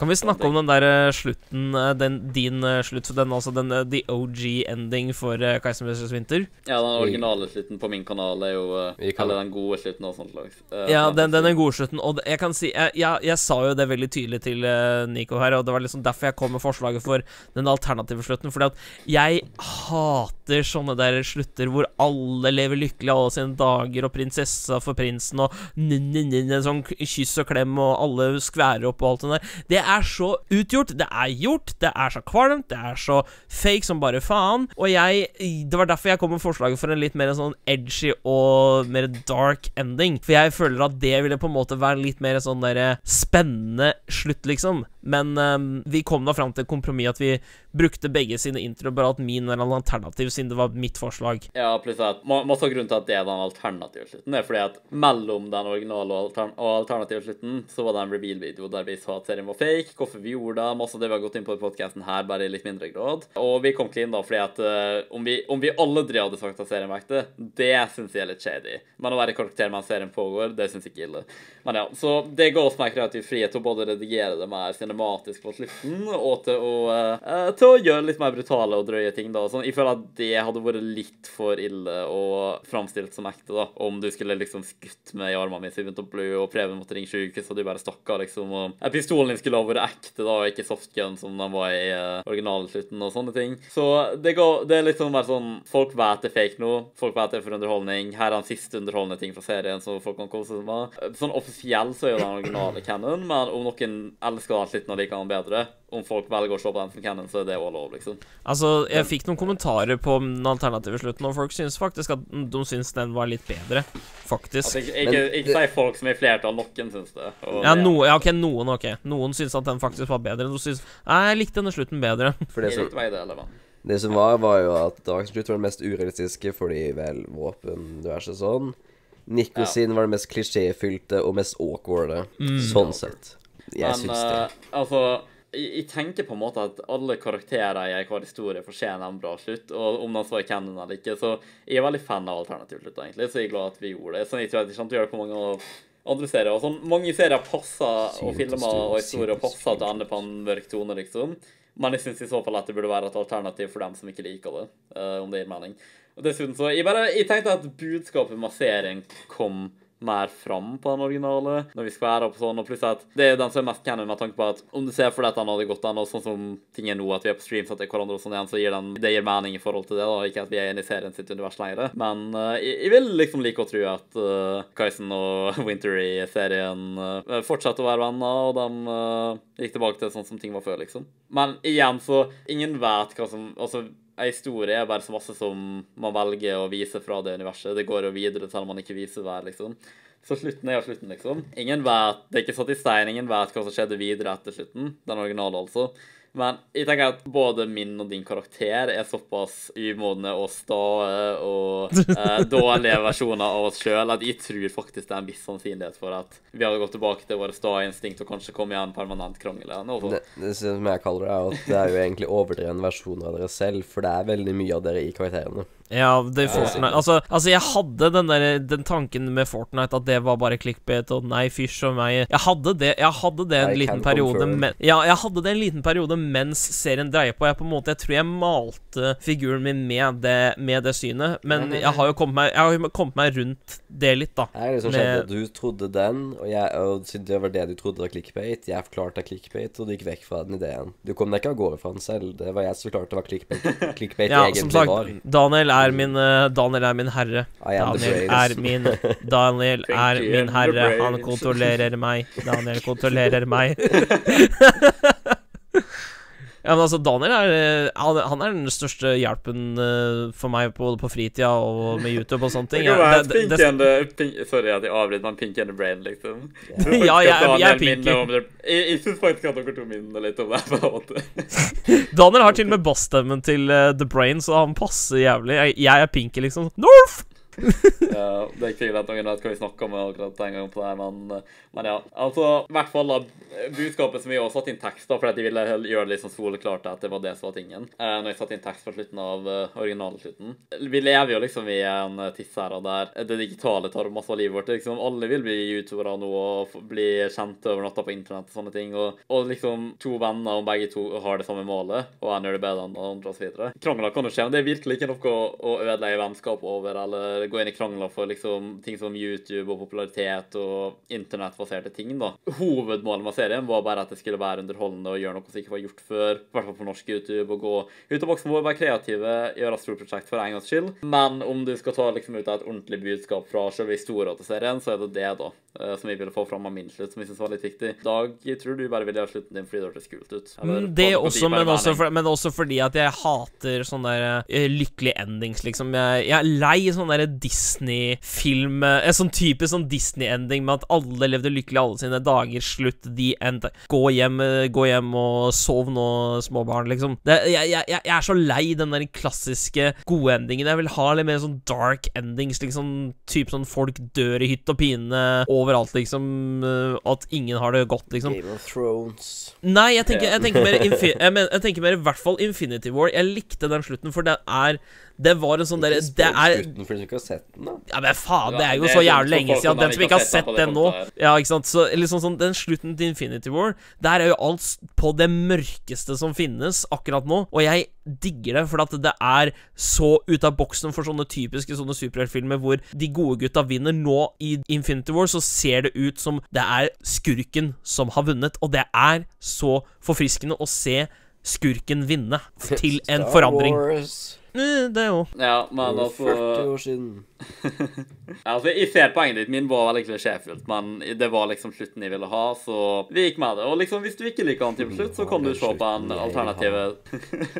Kan vi snakke om den der eh, slutten, eh, den, din eh, slutt, for den altså den the OG ending for Keiser vs. Winter? Ja, den originale slutten på min kanal er jo, eller den gode slutten og sånt slags. Ja, den, den er at- god slutten, og jeg kan si jeg, jeg, jeg sa jo det veldig tydelig til Nico her, og det var liksom derfor jeg kom med forslaget for den alternative slutten, fordi at jeg hater sånne der slutter hvor alle lever lykkelig alle sine dager, og prinsessa for prinsen, og n-n-n, sånn kyss og klem, og alle skværer opp og alt det der. Det er så utgjort, det er gjort, det er så kvalmt, det er så fake som bare faen, og jeg Det var derfor jeg kom med forslaget for en litt mer sånn edgy og mer dark ending, for jeg føler at det ville på en måte være litt mer sånn derre spennende slutt, liksom. Men um, vi kom da fram til et kompromiss at vi brukte begge sine intro, bare at min er en alternativ, siden det var mitt forslag. Ja, pluss at masse grunn til at det er den alternative slutten, er fordi at mellom den originale og, altern og alternative slutten, så var det en reveal-video der vi sa at serien var fake, hvorfor vi gjorde det, masse av det vi har gått inn på i podcasten her, bare i litt mindre grad. Og vi kom clean da fordi at uh, om, vi, om vi aldri hadde sagt at serien var ekte, det syns jeg er litt shady. Men å være karakter mens serien pågår, det syns jeg ikke ille. Men ja, så det ga oss mer kreativ frihet til å både redigere det mer cinematisk på slutten, og til å, uh, til å gjøre litt mer brutale og drøye ting, da. Sånn, jeg føler at det hadde vært litt for ille og framstilt som ekte, da. Om du skulle liksom skutt meg i armene mine så jeg begynte å blø, og Preben måtte ringe sykehuset, og du bare stakk av, liksom. Og eh, pistolen din skulle ha vært ekte, da, og ikke softgun som den var i uh, originalslutten, og sånne ting. Så det, går, det er litt sånn bare sånn Folk vet det er fake nå, folk vet det er for underholdning. Her er den siste underholdende ting fra serien, som folk kan kose seg med. Sånn offisiell så er jo den originale canon, men om noen elsker den slutten og liker han bedre, om folk velger å se på den som canon, så er det òg lov, liksom. Altså, jeg fikk noen kommentarer på den alternative slutten, og folk syns faktisk at de syns den var litt bedre. Faktisk. Altså, ikke, ikke, ikke si folk som er i flertall, noen syns det. Ja, no, ja, ok, noen, ok. Noen syns at den faktisk var bedre. Noen syns Nei, jeg likte denne slutten bedre. <laughs> For det som, det som var, var jo at dagens slutt var den mest urealistiske fordi vel våpen du er så sånn. Nico Ja. sin var det mest klisjéfylte og mest awkwarde. Sånn sett. Jeg syns det. Uh, altså jeg, tenker på en måte at alle karakterer i hver historie fortjener en bra slutt. Og om den så er canon eller ikke. Så jeg er veldig fan av alternativ slutt, egentlig. Så jeg er glad at vi gjorde det. Så jeg tror at jeg kommer til å gjøre det på mange andre serier. Og sånn, mange serier passer, og filmer og historier passer til å ende på en mørk tone, liksom. Men jeg syns i så fall at det burde være et alternativ for dem som ikke liker det. uh, om det gir mening. Og dessuten så Jeg bare, jeg tenkte at budskapet med serien kom mer fram på den originale, når vi skal være opp sånn, og pluss at det er den som er mest canon med tanke på at om du ser for deg at den hadde gått an, og sånn som ting er nå, at vi er på streams etter hverandre og sånn igjen, så gir den, det gir mening i forhold til det, da, ikke at vi er inne i serien sitt univers lenger. Men uh, jeg, jeg vil liksom like å tro at uh, Kyson og <laughs> Winter i serien uh, fortsetter å være venner, og de uh, gikk tilbake til sånn som ting var før, liksom. Men igjen, så ingen vet hva som Altså, ei historie er bare så masse som man velger å vise fra det universet. Det går jo videre selv om man ikke viser hver, liksom. Så slutten er jo slutten, liksom. Ingen vet, Det er ikke satt i stein, ingen vet hva som skjedde videre etter slutten. Den originale, altså. Men jeg tenker at både min og din karakter er såpass umodne og stae og eh, <laughs> dårlige versjoner av oss sjøl at jeg tror faktisk det er en viss sannsynlighet for at vi hadde gått tilbake til våre sta-instinkt og kanskje kommet en permanent krangel Det, det som jeg kaller det, er at det er jo egentlig overdreven versjon av dere selv, for det er veldig mye av dere i karakterene. Ja, det Fortnite altså, altså, jeg hadde den der Den tanken med Fortnite at det var bare clickbait og nei, fysj og meg Jeg hadde det Jeg hadde det en I liten periode men, Ja, jeg hadde det en liten periode mens serien dreier på. Jeg på en måte Jeg tror jeg malte figuren min med det, med det synet, men jeg har jo kommet meg Jeg har jo kommet meg rundt det litt, da. Her er det som Med- skjedde, Du trodde den, og, jeg, og siden det var det du trodde var clickbait. Jeg forklarte deg clickbait, og du gikk vekk fra den ideen. Du kom deg ikke av gårde fra den selv. Det var jeg som forklarte hva clickbait, <laughs> clickbait Ja, egentlig som sagt, var. Daniel er min eh, Daniel er min herre. Daniel er min Daniel er min herre. Han kontrollerer meg. Daniel kontrollerer meg. <laughs> Ja, men altså, Daniel er eh, Han, han er den største hjelpen eh, for meg både på fritida og med YouTube og sånne Det ting. <laughs> kan Ja, være det- det- pink det- pink, Sorry at jeg avbryter, men pink and the brain, liksom. <laughs> Jeg Ja, faktisk jeg- jeg er det. Jeg, jeg syns faktisk at dere to minner litt om det. på en måte. <laughs> Daniel har til og med bassstemmen til uh, The Brain, så han passer jævlig. Jeg, jeg er Pinky, liksom. Norf! <laughs> Ja, det er ikke sikkert at noen vet hva vi snakker om akkurat den gangen på det, men, men ja. Altså, i hvert fall da, budskapet som vi også satt inn tekst da, fordi de ville gjøre det liksom soleklart at det var det som var tingen. Eh, når jeg satte inn tekst på slutten av uh, originalslutten. Vi lever jo liksom i en uh, tidsæra der det digitale tar masse av livet vårt. Liksom, alle vil bli youtubere nå og bli kjent over natta på internett og sånne ting. Og, og liksom to venner, om begge to har det samme målet, og en gjør det bedre enn den andre osv. Krangler kan jo skje, men det er virkelig ikke noe å ødelegge vennskap over, eller gå inn i krangler for liksom ting som YouTube og popularitet og internettbaserte ting, da. Hovedmålet med serien var bare at det skulle være underholdende og gjøre noe som ikke var gjort før, i hvert fall på norsk YouTube, og gå ut av boksen vår, være kreative, gjøre et stort prosjekt for en gangs skyld. Men om du skal ta liksom ut et ordentlig budskap fra selve historien til serien, så er det det, da. eh, som vi ville få fram av min slutt, som vi syns var litt viktig. Dag, jeg tror du bare ville ha slutten din fordi det hørtes kult ut. Eller, Mm, Det også, men også, for, men også fordi at jeg hater sånne der uh, lykkelige endings, liksom. Jeg, jeg er lei sånne derre Disney-film eh, En sånn type sånn Disney-ending med at alle levde lykkelig alle sine dager, slutt, the end. Gå hjem, eh, gå hjem og sov nå, småbarn, liksom. Det, jeg, jeg, jeg er så lei den der klassiske gode endingen. Jeg vil ha litt mer sånn dark endings, liksom. Type sånn folk dør i hytt og pine overalt, liksom. eh, At ingen har det godt, liksom. Game of Thrones. Nei, jeg tenker, jeg tenker mer <laughs> jeg, mener, jeg tenker mer i hvert fall Infinity War. Jeg likte den slutten, for det er Det var en sånn derre Det er slutten for ikke har sett den, da. Ja, men faen, det er jo så jævlig lenge siden. Den som ikke har sett den nå Ja, ikke sant. Så liksom sånn Den slutten til Infinity War, der er jo alt på det mørkeste som finnes akkurat nå. Og jeg digger det, for at det er så ut av boksen for sånne typiske sånne superheltfilmer hvor de gode gutta vinner. Nå i Infinity War så ser det ut som det er skurken som har vunnet, og det er så forfriskende å se skurken vinne <laughs> til en Star forandring. Eh, Det òg. Ja, men altså 40 år siden. <laughs> Altså, Jeg ser poenget ditt. Min var veldig klisjéfullt, men det var liksom slutten jeg ville ha, så vi gikk med det. Og liksom, hvis du ikke liker den til slutt, <laughs> så kan du se på en alternativ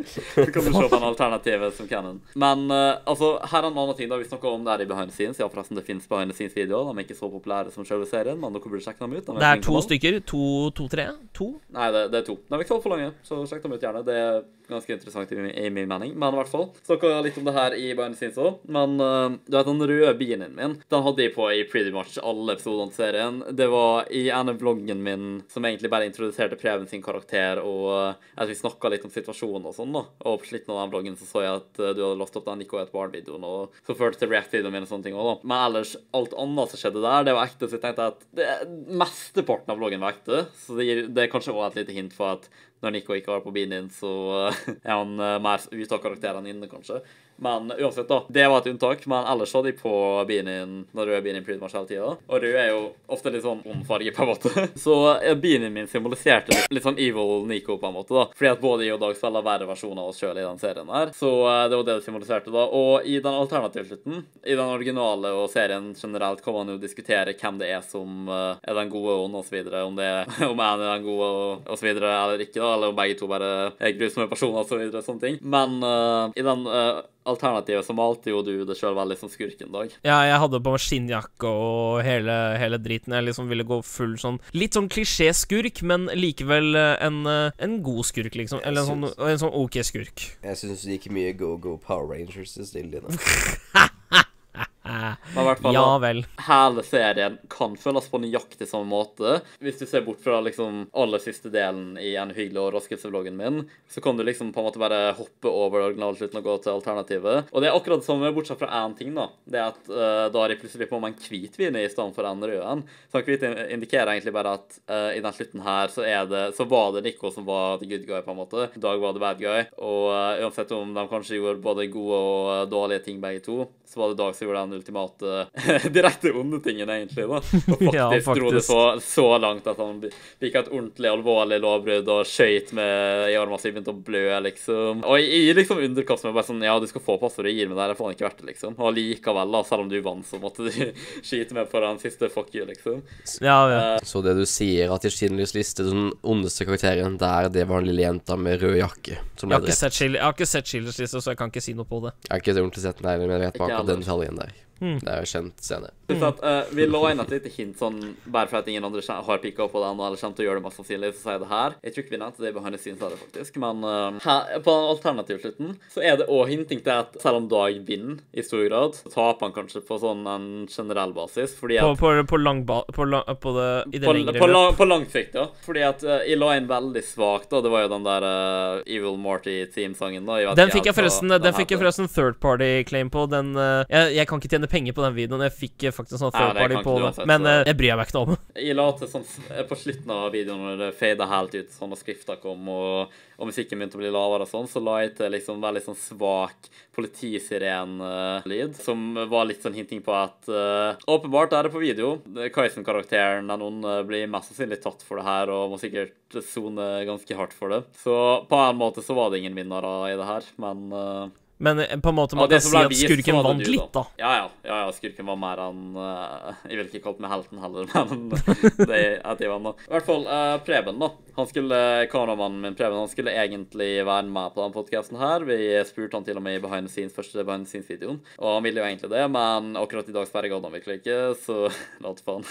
Så kan du se på en alternativ som canon. Men uh, altså, her er en annen ting. da Vi snakka om det her i Behind the Scenes. Ja, forresten, det fins Behind the Scenes-videoer. De er ikke så populære som selve serien, men dere burde sjekke dem ut. De Det er to stykker. To, to, tre? To? Nei, det, det er to. De er ikke så altfor lange, så sjekk dem ut gjerne. Det er ganske interessant i, min- i min mening. Men i hvert fall snakka litt om det her i Bayern òg. Men uh, du vet den røde bilen min, den hadde jeg på i pretty much alle episodene til serien. Det var i ene vloggen min som egentlig bare introduserte Preben sin karakter, og uh, at vi snakka litt om situasjonen og sånn, da. Og på slutten av den vloggen så så jeg at uh, du hadde lastet opp den Nico et barn-videoen, og så førte til React-videoen min og sånne ting òg, da. Men ellers, alt annet som skjedde der, det var ekte, så jeg tenkte at det, mesteparten av vloggen var ekte. Så det, gir, det er kanskje også et lite hint for at når Nico ikke har på bilen din, så eh, <laughs> er han eh, mer ute av karakteren inne, kanskje. Men uansett, da. Det var et unntak. Men ellers så de på bilen din når rød bilen pretty much hele tida. Og rød er jo ofte litt sånn ond farge, på en måte. <laughs> Så bilen min symboliserte litt, sånn evil Nico, på en måte, da. Fordi at både jeg og Dag spiller verre versjoner av oss sjøl i den serien her. Så eh, det var det det symboliserte, da. Og i den alternative slutten, i den originale og serien generelt, kan man jo diskutere hvem det er som eh, er den gode ånd, videre. Om det er <laughs> om en er den gode videre, eller ikke, da. Eller om begge to bare er grusomme personer, og så videre. Sånne ting. Men uh, i den eh, alternativet så malte jo du det sjøl veldig som skurken, Dag. Ja, jeg hadde på meg skinnjakke og hele, hele driten. Jeg liksom ville gå full sånn Litt sånn klisjé-skurk, men likevel eh, en, eh, en god skurk, liksom. Jeg Eller en sånn, en sånn OK skurk. Jeg syns det gikk mye Go Go Power Rangers i stilen din. <laughs> Eh, Men i hvert fall, ja vel. hele serien kan føles på nøyaktig samme måte. Hvis du ser bort fra liksom aller siste delen i En hyggelig overraskelse-vloggen min, så kan du liksom på en måte bare hoppe over originalslutten og gå til alternativet. Og det er akkurat det samme, bortsett fra én ting, da. Det er at uh, da har de plutselig på meg en hvit vin i stedet for en rød en. Så den hvite indikerer egentlig bare at uh, i den slutten her så er det Så var det Nico som var the good guy, på en måte. Dag var the bad guy. Og uh, uansett om de kanskje gjorde både gode og dårlige ting begge to, så var det Dag som gjorde den ultimate <laughs> direkte onde tingen, egentlig. da. Og <laughs> faktisk, Ja, dro det så, så langt at han fikk et ordentlig alvorlig lovbrudd og skøyt med i armen sin, begynte å blø, liksom. Og i liksom underkast meg bare sånn Ja, du skal få passordet, gir meg det, det er faen ikke verdt det, liksom. Og likevel, da, selv om du vant, så måtte du <laughs> skyte med på den siste fuck you, liksom. Ja, ja. Så det du sier, at i Schindlers liste, den ondeste karakteren der, det var den lille jenta med rød jakke som ble drept. sett jeg har ikke sett Schillers liste, så jeg kan ikke si noe på det. Jeg har ikke ordentlig sett den heller, men jeg vet bare den detaljen der. Hmm. Det er jo en kjent scene. At, uh, vi lå inn et lite hint, sånn, bare for at ingen andre har pikka opp på det ennå, eller kommer til å gjøre det mest sannsynlig, så sier jeg det her. Jeg tror ikke vi nevnte det i behind the scenes det faktisk, men uh, her, på alternativslutten så er det òg hinting til at selv om Dag vinner i stor grad, så taper han kanskje på sånn en generell basis, fordi På, at på, på lang ba... På, lang, på det I det på, lengre på, løp. lang, på lang sikt, ja. Fordi at uh, jeg la inn veldig svakt, da. Det var jo den der uh, Evil Morty-teamsangen, da. vet Den fikk jeg forresten Den fikk jeg forresten third party claim på. Den jeg, jeg kan ikke tjene penger på den videoen. Jeg fikk eh, faktisk sånn third det party på uansett, Men eh, jeg bryr meg ikke noe om. Jeg la til sånn på slutten av videoen når det fada helt ut, sånn og skrifta kom, og, og musikken begynte å bli lavere og sånn, så la jeg til liksom veldig sånn svak politisiren-lyd, som var litt sånn hinting på at uh, åpenbart er det på video. Kaisen-karakteren, den onde, blir mest sannsynlig tatt for det her, og må sikkert sone ganske hardt for det. Så på en måte så var det ingen vinnere i det her, men eh, Men eh, på en måte man kan si at vist, skurken vant litt, da. Ja, ja. ja, ja skurken var mer enn uh, Jeg vil ikke kalle meg helten heller, <laughs> men <laughs> det er jeg var. I hvert fall uh, Preben, da. Han skulle, Kameramannen min Preben han skulle egentlig være med på denne podkasten her. Vi spurte han til og med i behind the scenes, første behind the scenes-videoen, og han ville jo egentlig det, men akkurat i dag sperrer gadd han virkelig ikke, så <laughs> lat faen.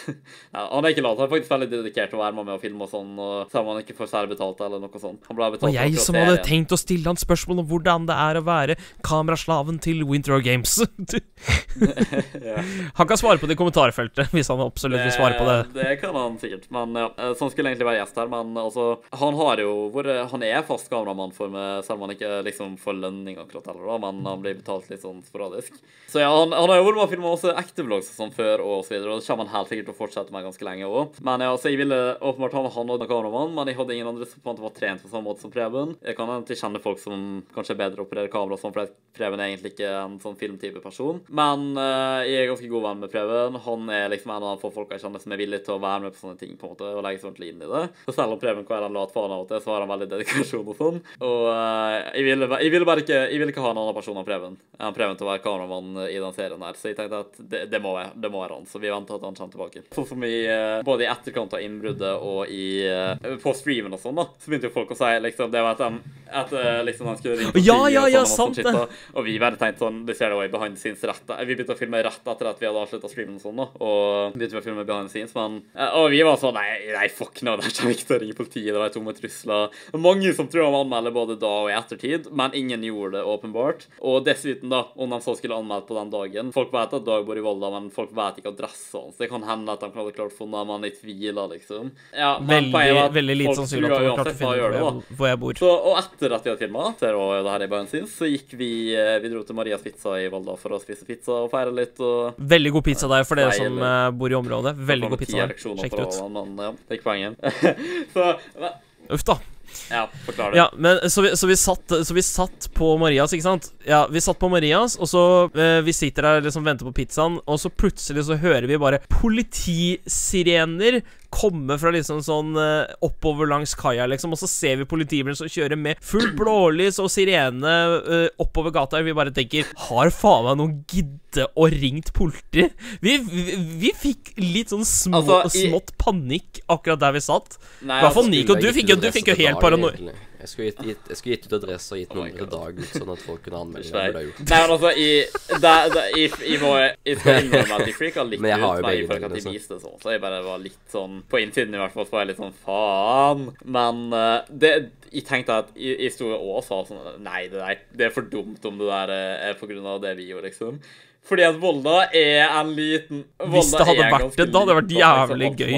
Ja, han er ikke lat, han er faktisk veldig dedikert til å være med med og filme og sånn, og selv om han ikke får særlig betalt eller noe sånt. Han ble betalt Og jeg som hadde tenkt å stille han spørsmål om hvordan det er å være kameraslaven til Winter Games. <laughs> <laughs> Han kan svare på det i kommentarfeltet, hvis han absolutt vil svare på det. Det kan han sikkert. Men ja, sånn Så han skulle egentlig være gjest her, men altså Han har jo vært Han er fast kameramann for meg, selv om han ikke liksom får lønning akkurat heller, da, men han blir betalt litt sånn sporadisk. Så ja, han, han har jo vært med og filma også ekte vlogs og sånn før, og så videre, og det kommer han helt sikkert til å fortsette med ganske lenge òg. Men ja, så jeg ville åpenbart ha med han og kameramann, men jeg hadde ingen andre som på en måte var trent på samme måte som Preben. Jeg kan ikke kjenne folk som kanskje er bedre å operere kamera sånn, for Preben er egentlig ikke en sånn filmtype person. Men uh, jeg er ganske god venn med Preben. Han er liksom en av de få folka jeg kjenner som er villig til å være med på sånne ting på en måte, og legge seg ordentlig inn i det. Så selv om Preben kan være en lat faen av og til, så har han veldig dedikasjon og sånn. Og uh, jeg, ville, jeg ville bare ikke Jeg ville ikke ha en annen person enn Preben. enn Preben til å være kameramann i den serien her, så jeg tenkte at det, det, må, være, det må være han. Så vi venter at han kommer tilbake. Sånn som i uh, både i etterkant av innbruddet og i på streamen og sånn, da, så begynte jo folk å si liksom Det var at eh, liksom han skulle ringe Ja, TV ja, ja, ja, sånn, sant sånn shit, da. <laughs> Og vi bare tenkte sånn Det ser det jo i behind scenes rett Vi begynte å filme rett etter at vi hadde avslutta streamen og sånn, da. Og begynte vi å filme behind scenes, men eh, Og vi var sånn Nei, nei fuck no, <laughs> det kommer vi ikke til å ringe politiet. Det var tomme trusler. Mange som tror de anmelder både da og i ettertid, men ingen gjorde det, åpenbart. Og dessuten, da, om de så skulle anmelde på den dagen Folk vet at Dag bor i Volda, men folk vet ikke adressa hans. Det kan hende at de hadde klart å finne ham, men i tvil, liksom. Ja, Veldig, at veldig lite sannsynlig At de har klart å finne hvor jeg, bor. Så, og etter at vi hadde filma, så gikk vi eh, Vi dro til Marias Pizza i Volda for å spise pizza og feire litt. og Veldig god pizza der for dere som eller- eh, bor i området. Veldig god pizza der. Sjekk det ut. Men ja, det er ikke poenget. <laughs> så men- Uff da. ja, forklar det. Ja, men så vi, så, vi satt, så vi satt på Marias, ikke sant? Ja, vi satt på Marias, og så eh, Vi sitter der liksom venter på pizzaen, og så plutselig så hører vi bare politisirener komme fra liksom sånn eh, oppover langs kaia, liksom, og så ser vi politibilen som kjører med fullt blålys og sirene uh, oppover gata, og vi bare tenker Har faen meg noen gidde å ringt politi? Vi, vi, vi fikk litt sånn små, Altså, i- smått panikk akkurat der vi satt. I hvert fall altså, Nico, du fikk jo, til helt paranoia. Jeg skulle gitt, gitt, jeg skulle gitt ut adresse og gitt Oh my nummer til. Dag, sånn at folk kunne anmelde. Det Nei, burde jeg gjort. Nei, men altså, i, da, da, i, i må, jeg skal innrømme at de freaka litt Men jeg har jo ut, begge jeg ikke at de viste det sånn. Så jeg bare var litt sånn På innsiden i hvert fall så var jeg litt sånn faen. Men uh, det jeg tenkte at jeg, jeg sto og sa sånn Nei, det der Det er for dumt om det der eh, er på grunn av det vi gjorde, liksom. Fordi at Volda er en liten Hvis det hadde vært det, da hadde det vært jævlig gøy.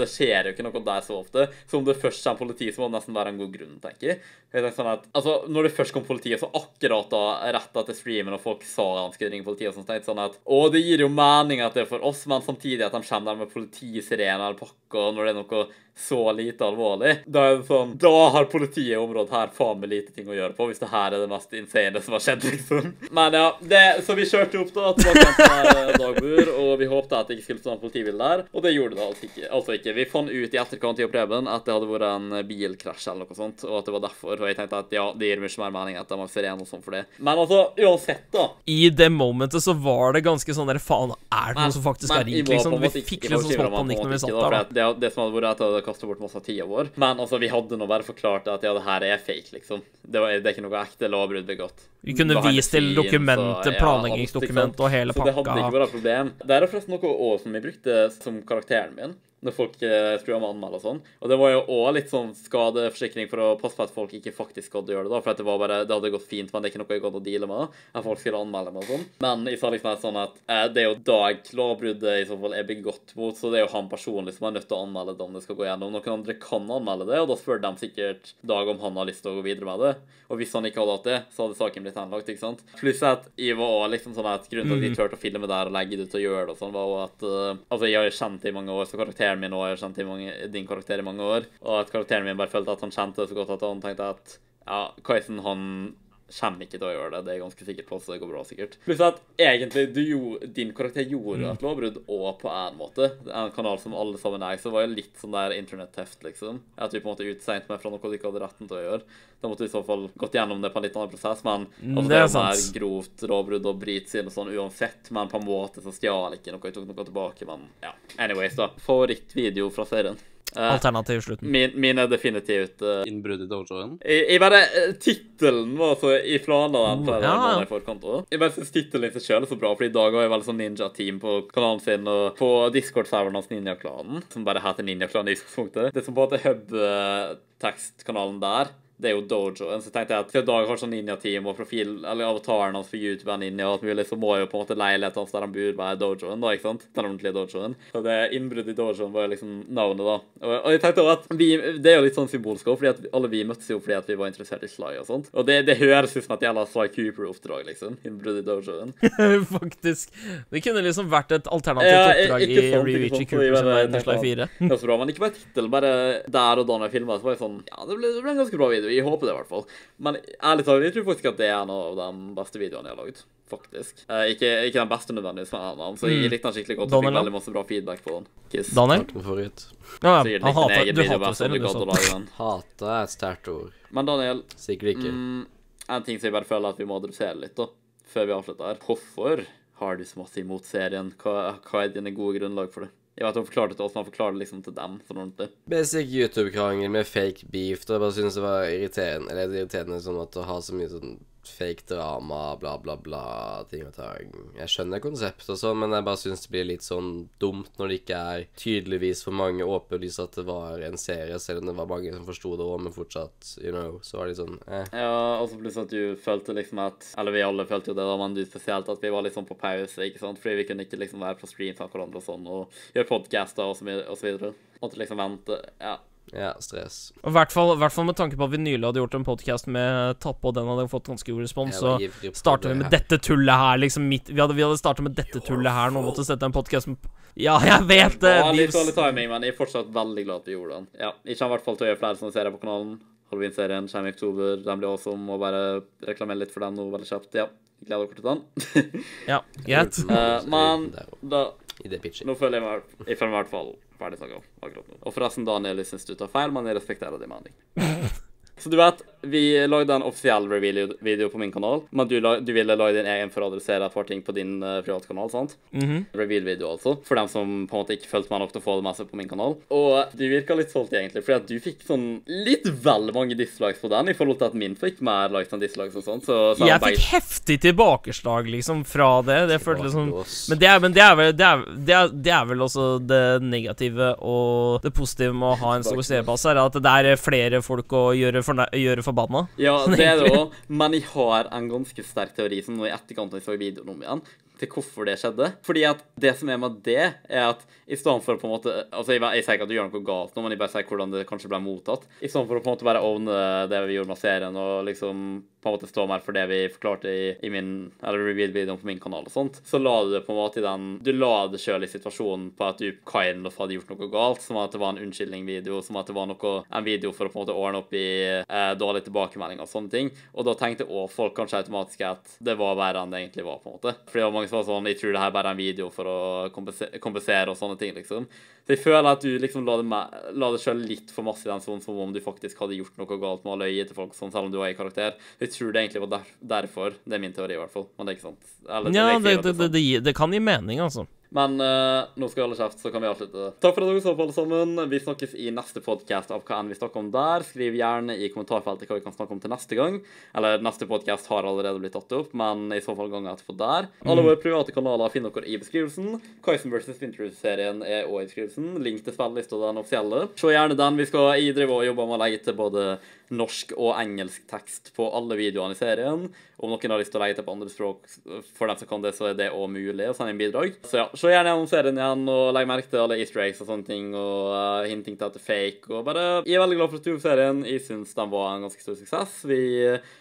Det skjer jo ikke noe der så ofte. Så om det først kommer politi, så må det nesten være en god grunn, tenker jeg. Jeg sånn at, altså, Når det først kom politiet, så akkurat da, rett etter streamen, og folk sa han skulle ringe politiet, og sånn, tenkte sånn at Å, det gir jo mening at det er for oss, men samtidig at de kommer der med politisirene eller pakker når det er noe så lite alvorlig. Da er det sånn Da har politiet i området her faen meg lite ting å gjøre på, hvis det her er det mest insane som har skjedd, liksom. Men ja, det, så vi kjørte opp da tilbake til eh, dagbur, og vi håpte at det ikke skulle stå en politibil der, og det gjorde det altså ikke. Altså ikke. Vi fant ut i etterkant i Preben at det hadde vært en bilkrasj eller noe sånt, og at det var derfor. Og jeg tenkte at ja, det gir mye mer mening at de har sirene og sånn for det. Men altså, uansett, da. I det momentet så var det ganske sånn derre Faen, er det noen som faktisk har jeg ringt, liksom? Vi fikk litt sånn smått panikk når vi satt der. Det, det som hadde vært at kastet bort masse av tida vår. Men altså, vi hadde nå bare forklart at ja, det her er fake, liksom. Det, var, det er ikke noe ekte lovbrudd begått. Vi kunne vist til dokumentet, og- ja, planleggingsdokument og hele Så det hadde ikke vært et problem. Det er forresten noe også som jeg brukte som karakteren min. Når folk eh, ha med anmelde og sånn. Og det var jo òg litt sånn skadeforsikring for å passe på at folk ikke faktisk gadd å gjøre det. da, For det var bare, det hadde gått fint, men det er ikke noe jeg gadd å deale med. At folk skulle anmelde meg og sånn. Men jeg sa liksom sånn at eh, det er jo Dag lovbruddet i så fall er begått mot, så det er jo han personlig som er nødt til å anmelde det om det skal gå gjennom. Noen andre kan anmelde det, og da spør de sikkert Dag om han har lyst til å gå videre med det. Og hvis han ikke hadde hatt det, så hadde saken blitt henlagt, ikke sant. Pluss at jeg var også liksom sånn at grunnen til at de turte å filme der og legge det ut og gjøre det og sånn, var òg at uh, Altså, jeg har kjent det i mange år, så karakteren min òg har kjent mange, din karakter i mange år, og at karakteren min bare følte at han kjente det så godt at han tenkte at ja, Kaisen, han kommer ikke til å gjøre det. Det er jeg ganske sikker på, så det går bra, sikkert. Pluss at egentlig, du gjorde, din karakter gjorde et lovbrudd, og på en måte. En kanal som alle sammen er, så var jo litt sånn der internett-teft, liksom. At vi på en måte utseint meg fra noe du ikke hadde retten til å gjøre. Da måtte du i så fall gått gjennom det på en litt annen prosess, men altså, det det er er mer sant. grovt lovbrudd og brytsinn og sånn uansett, men på en måte så stjal ikke noe, jeg tok noe tilbake, men ja. Anyways, da. Favorittvideo fra serien. Eh, Alternativ slutten. min, min er definitivt uh, Innbrudd i dojoen. jeg, jeg bare, eh, Tittelen var så Jeg planla den for Oh, ja, i forkant. Jeg bare syns tittelen i seg sjøl er så bra, fordi Dag har jeg veldig sånn ninja-team på kanalen sin, og på Discord-serveren hans Ninja-klanen, som bare heter Ninja-klanen i utgangspunktet. Det som på en måte er hub-tekstkanalen der. Det er jo dojoen, så tenkte jeg at siden Dag har sånn ninja-team og profil, eller avataren hans for YouTube er ninja og alt mulig, så må jo på en måte leiligheten hans der han bor, være dojoen, da, ikke sant? Den ordentlige dojoen. Så det innbruddet i dojoen var jo liksom navnet, da. Og, og jeg tenkte også at vi, det er jo litt sånn symbolsk òg, fordi at alle vi møttes jo fordi at vi var interessert i Sly og sånt. Og det, det høres ut som et jævla Sly Cooper-oppdrag, liksom. Innbrudd i dojoen. <laughs> Faktisk. Det kunne liksom vært et alternativt Ja, oppdrag i sant, Cooper som jeg i Sly 4. Det er så bra, men ikke bare tittelen, bare der og da når jeg filma, så var jeg sånn Ja, det ble, det ble en ganske bra video. Jeg håper det, i hvert fall. Men ærlig talt, jeg tror faktisk at det er en av de beste videoene jeg har lagd. Faktisk. Eh, ikke, ikke den beste nødvendigvis, men en av dem. Så jeg Mm. likte den skikkelig godt. Og fikk veldig masse bra feedback på den. Kiss. Daniel? Favoritt. Ja, ja, han hater, du hater serien, du gadd å lage den. Hate er et sterkt ord. Men Daniel, Sikkert ikke. mm, en ting som jeg bare føler at vi må adressere litt, da, før vi avslutter her. Hvorfor har du så masse imot serien? Hva, hva er dine gode grunnlag for det? Jeg vet han har forklart det til oss, men forklar det liksom til dem sånn ordentlig. Basic YouTube-krangel med fake beef. Da jeg bare synes det var irriterende Eller er irriterende sånn at å ha så mye sånn fake drama, bla, bla, bla, ting og tang. Jeg skjønner konseptet og sånn, men jeg bare syns det blir litt sånn dumt når det ikke er tydeligvis for mange åpenlyst at det var en serie, selv om det var mange som forsto det òg, men fortsatt, you know, så var det litt sånn eh. Ja, og så plutselig at du følte liksom at Eller vi alle følte jo det, da, men du spesielt, at vi var sånn på pause, ikke sant? Fordi vi kunne ikke liksom være på stream fra hverandre og sånn, og gjøre podcaster og så videre. Måtte liksom vente. Ja. Ja, stress. Og I hvert fall, hvert fall med tanke på at vi nylig hadde gjort en podkast med Tappe, og den hadde fått ganske god respons, så var starter vi med dette tullet her, liksom midt Vi hadde, vi hadde starta med dette tullet her nå, måtte sette en podkast med Ja, jeg vet det! ja, litt dårlig timing, men jeg er fortsatt veldig glad at vi gjorde den. Ja, Jeg kommer i hvert fall til å gjøre flere sånne serier på kanalen. Halloween-serien kommer i oktober. Den blir awesome. å bare reklamere litt for den nå veldig kjapt. Ja, gleder dere til den. Ja, greit. Uh, men da I det pitchet. Nå føler jeg meg jeg føler meg i hvert fall ferdig snakka akkurat nå. Og forresten, Daniel, jeg syns du tar feil, men jeg respekterer din mening. <laughs> Så du vet, vi lagde en offisiell reveal-video på min kanal, men du, du ville lage din egen for å adressere et par ting på din uh, privatkanal, sant? Mhm. Reveal-video, altså. For dem som på en måte ikke fulgte meg nok til å få det med seg på min kanal. Og du virka litt solgt, egentlig, fordi at du fikk sånn litt vel mange dislikes på den, i forhold til at min fikk mer likes enn dislikes og sånt. Så, så Jeg fikk heftig tilbakeslag, liksom, fra det. Det føltes liksom Men det er, men det er vel det er, det, er, det er vel også det negative og det positive med å ha en stor seerbase, er at det er flere folk å gjøre, forne- gjøre forbanna. Ja, <laughs> det er det òg, men jeg har en ganske sterk teori som nå i etterkant når jeg så videoen om igjen, til hvorfor det skjedde. Fordi at det som er med det, er at i stedet for å på en måte Altså, jeg, jeg sier ikke at du gjør noe galt nå, men jeg bare sier hvordan det kanskje ble mottatt. I stedet for å på en måte bare ovne det vi gjorde med serien, og liksom på en måte stå mer for det vi forklarte i, i min Eller reveal-videoen på min kanal og sånt, så la du det på en måte i den Du la det sjøl i situasjonen på at du kind of hadde gjort noe galt, som at det var en unnskyldning-video, som at det var noe, en video for å på en måte ordne opp i eh, dårlige tilbakemeldinger og sånne ting. Og da tenkte også folk kanskje automatisk at det var verre enn det egentlig var, på en måte. Fordi det var mange som var sånn Jeg tror det her bare er en video for å kompensere, kompensere og sånne ting, liksom. Så jeg føler at du liksom la det, la det sjøl litt for masse i den sonen, som om du faktisk hadde gjort noe galt med å løye til folk, sånn, selv om du var i karakter. Jeg tror det egentlig var der, derfor. Det er min teori, i hvert fall. Men det er ikke sant. Eller, Ja, det, det, det, det, det kan gi mening, altså. Men uh, nå skal vi holde kjeft, så kan vi avslutte. Takk for at dere så på, alle sammen. Vi snakkes i neste podkast av hva enn vi snakker om der. Skriv gjerne i kommentarfeltet hva vi kan snakke om til neste gang. Eller neste podkast har allerede blitt tatt opp, men i så fall ganger etterpå der. Alle våre private kanaler finner dere i beskrivelsen. Kyson vs. Winterhouse-serien er også i beskrivelsen. Link til spillelista den offisielle. Se gjerne den. Vi skal jeg driver og jobbe med å legge til både norsk og engelsk tekst på alle videoene i serien. Om noen har lyst til å legge til på andre språk, for dem som kan det, så er det òg mulig å sende inn bidrag. Så ja, se gjerne gjennom serien igjen, og legg merke til alle easter eggs og sånne ting, og uh, hinting til at det er fake, og bare Jeg er veldig glad for at du serien. Jeg syns den var en ganske stor suksess. Vi,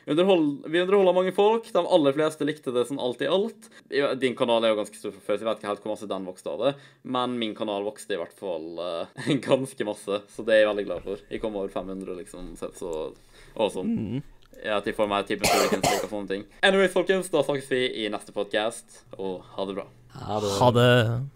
underhold, vi underholder mange folk. De aller fleste likte det sånn alt i alt. Din kanal er jo ganske stor fra før, så jeg vet ikke helt hvor masse den vokste av det, men min kanal vokste i hvert fall uh, <laughs> ganske masse, så det er jeg veldig glad for. Jeg kom over 500, liksom, så så sånn. Ja, at de får mer type Turricans og sånne ting. Anyway, folkens, da snakkes vi i neste podcast, og ha det bra. Ha det. Ha det.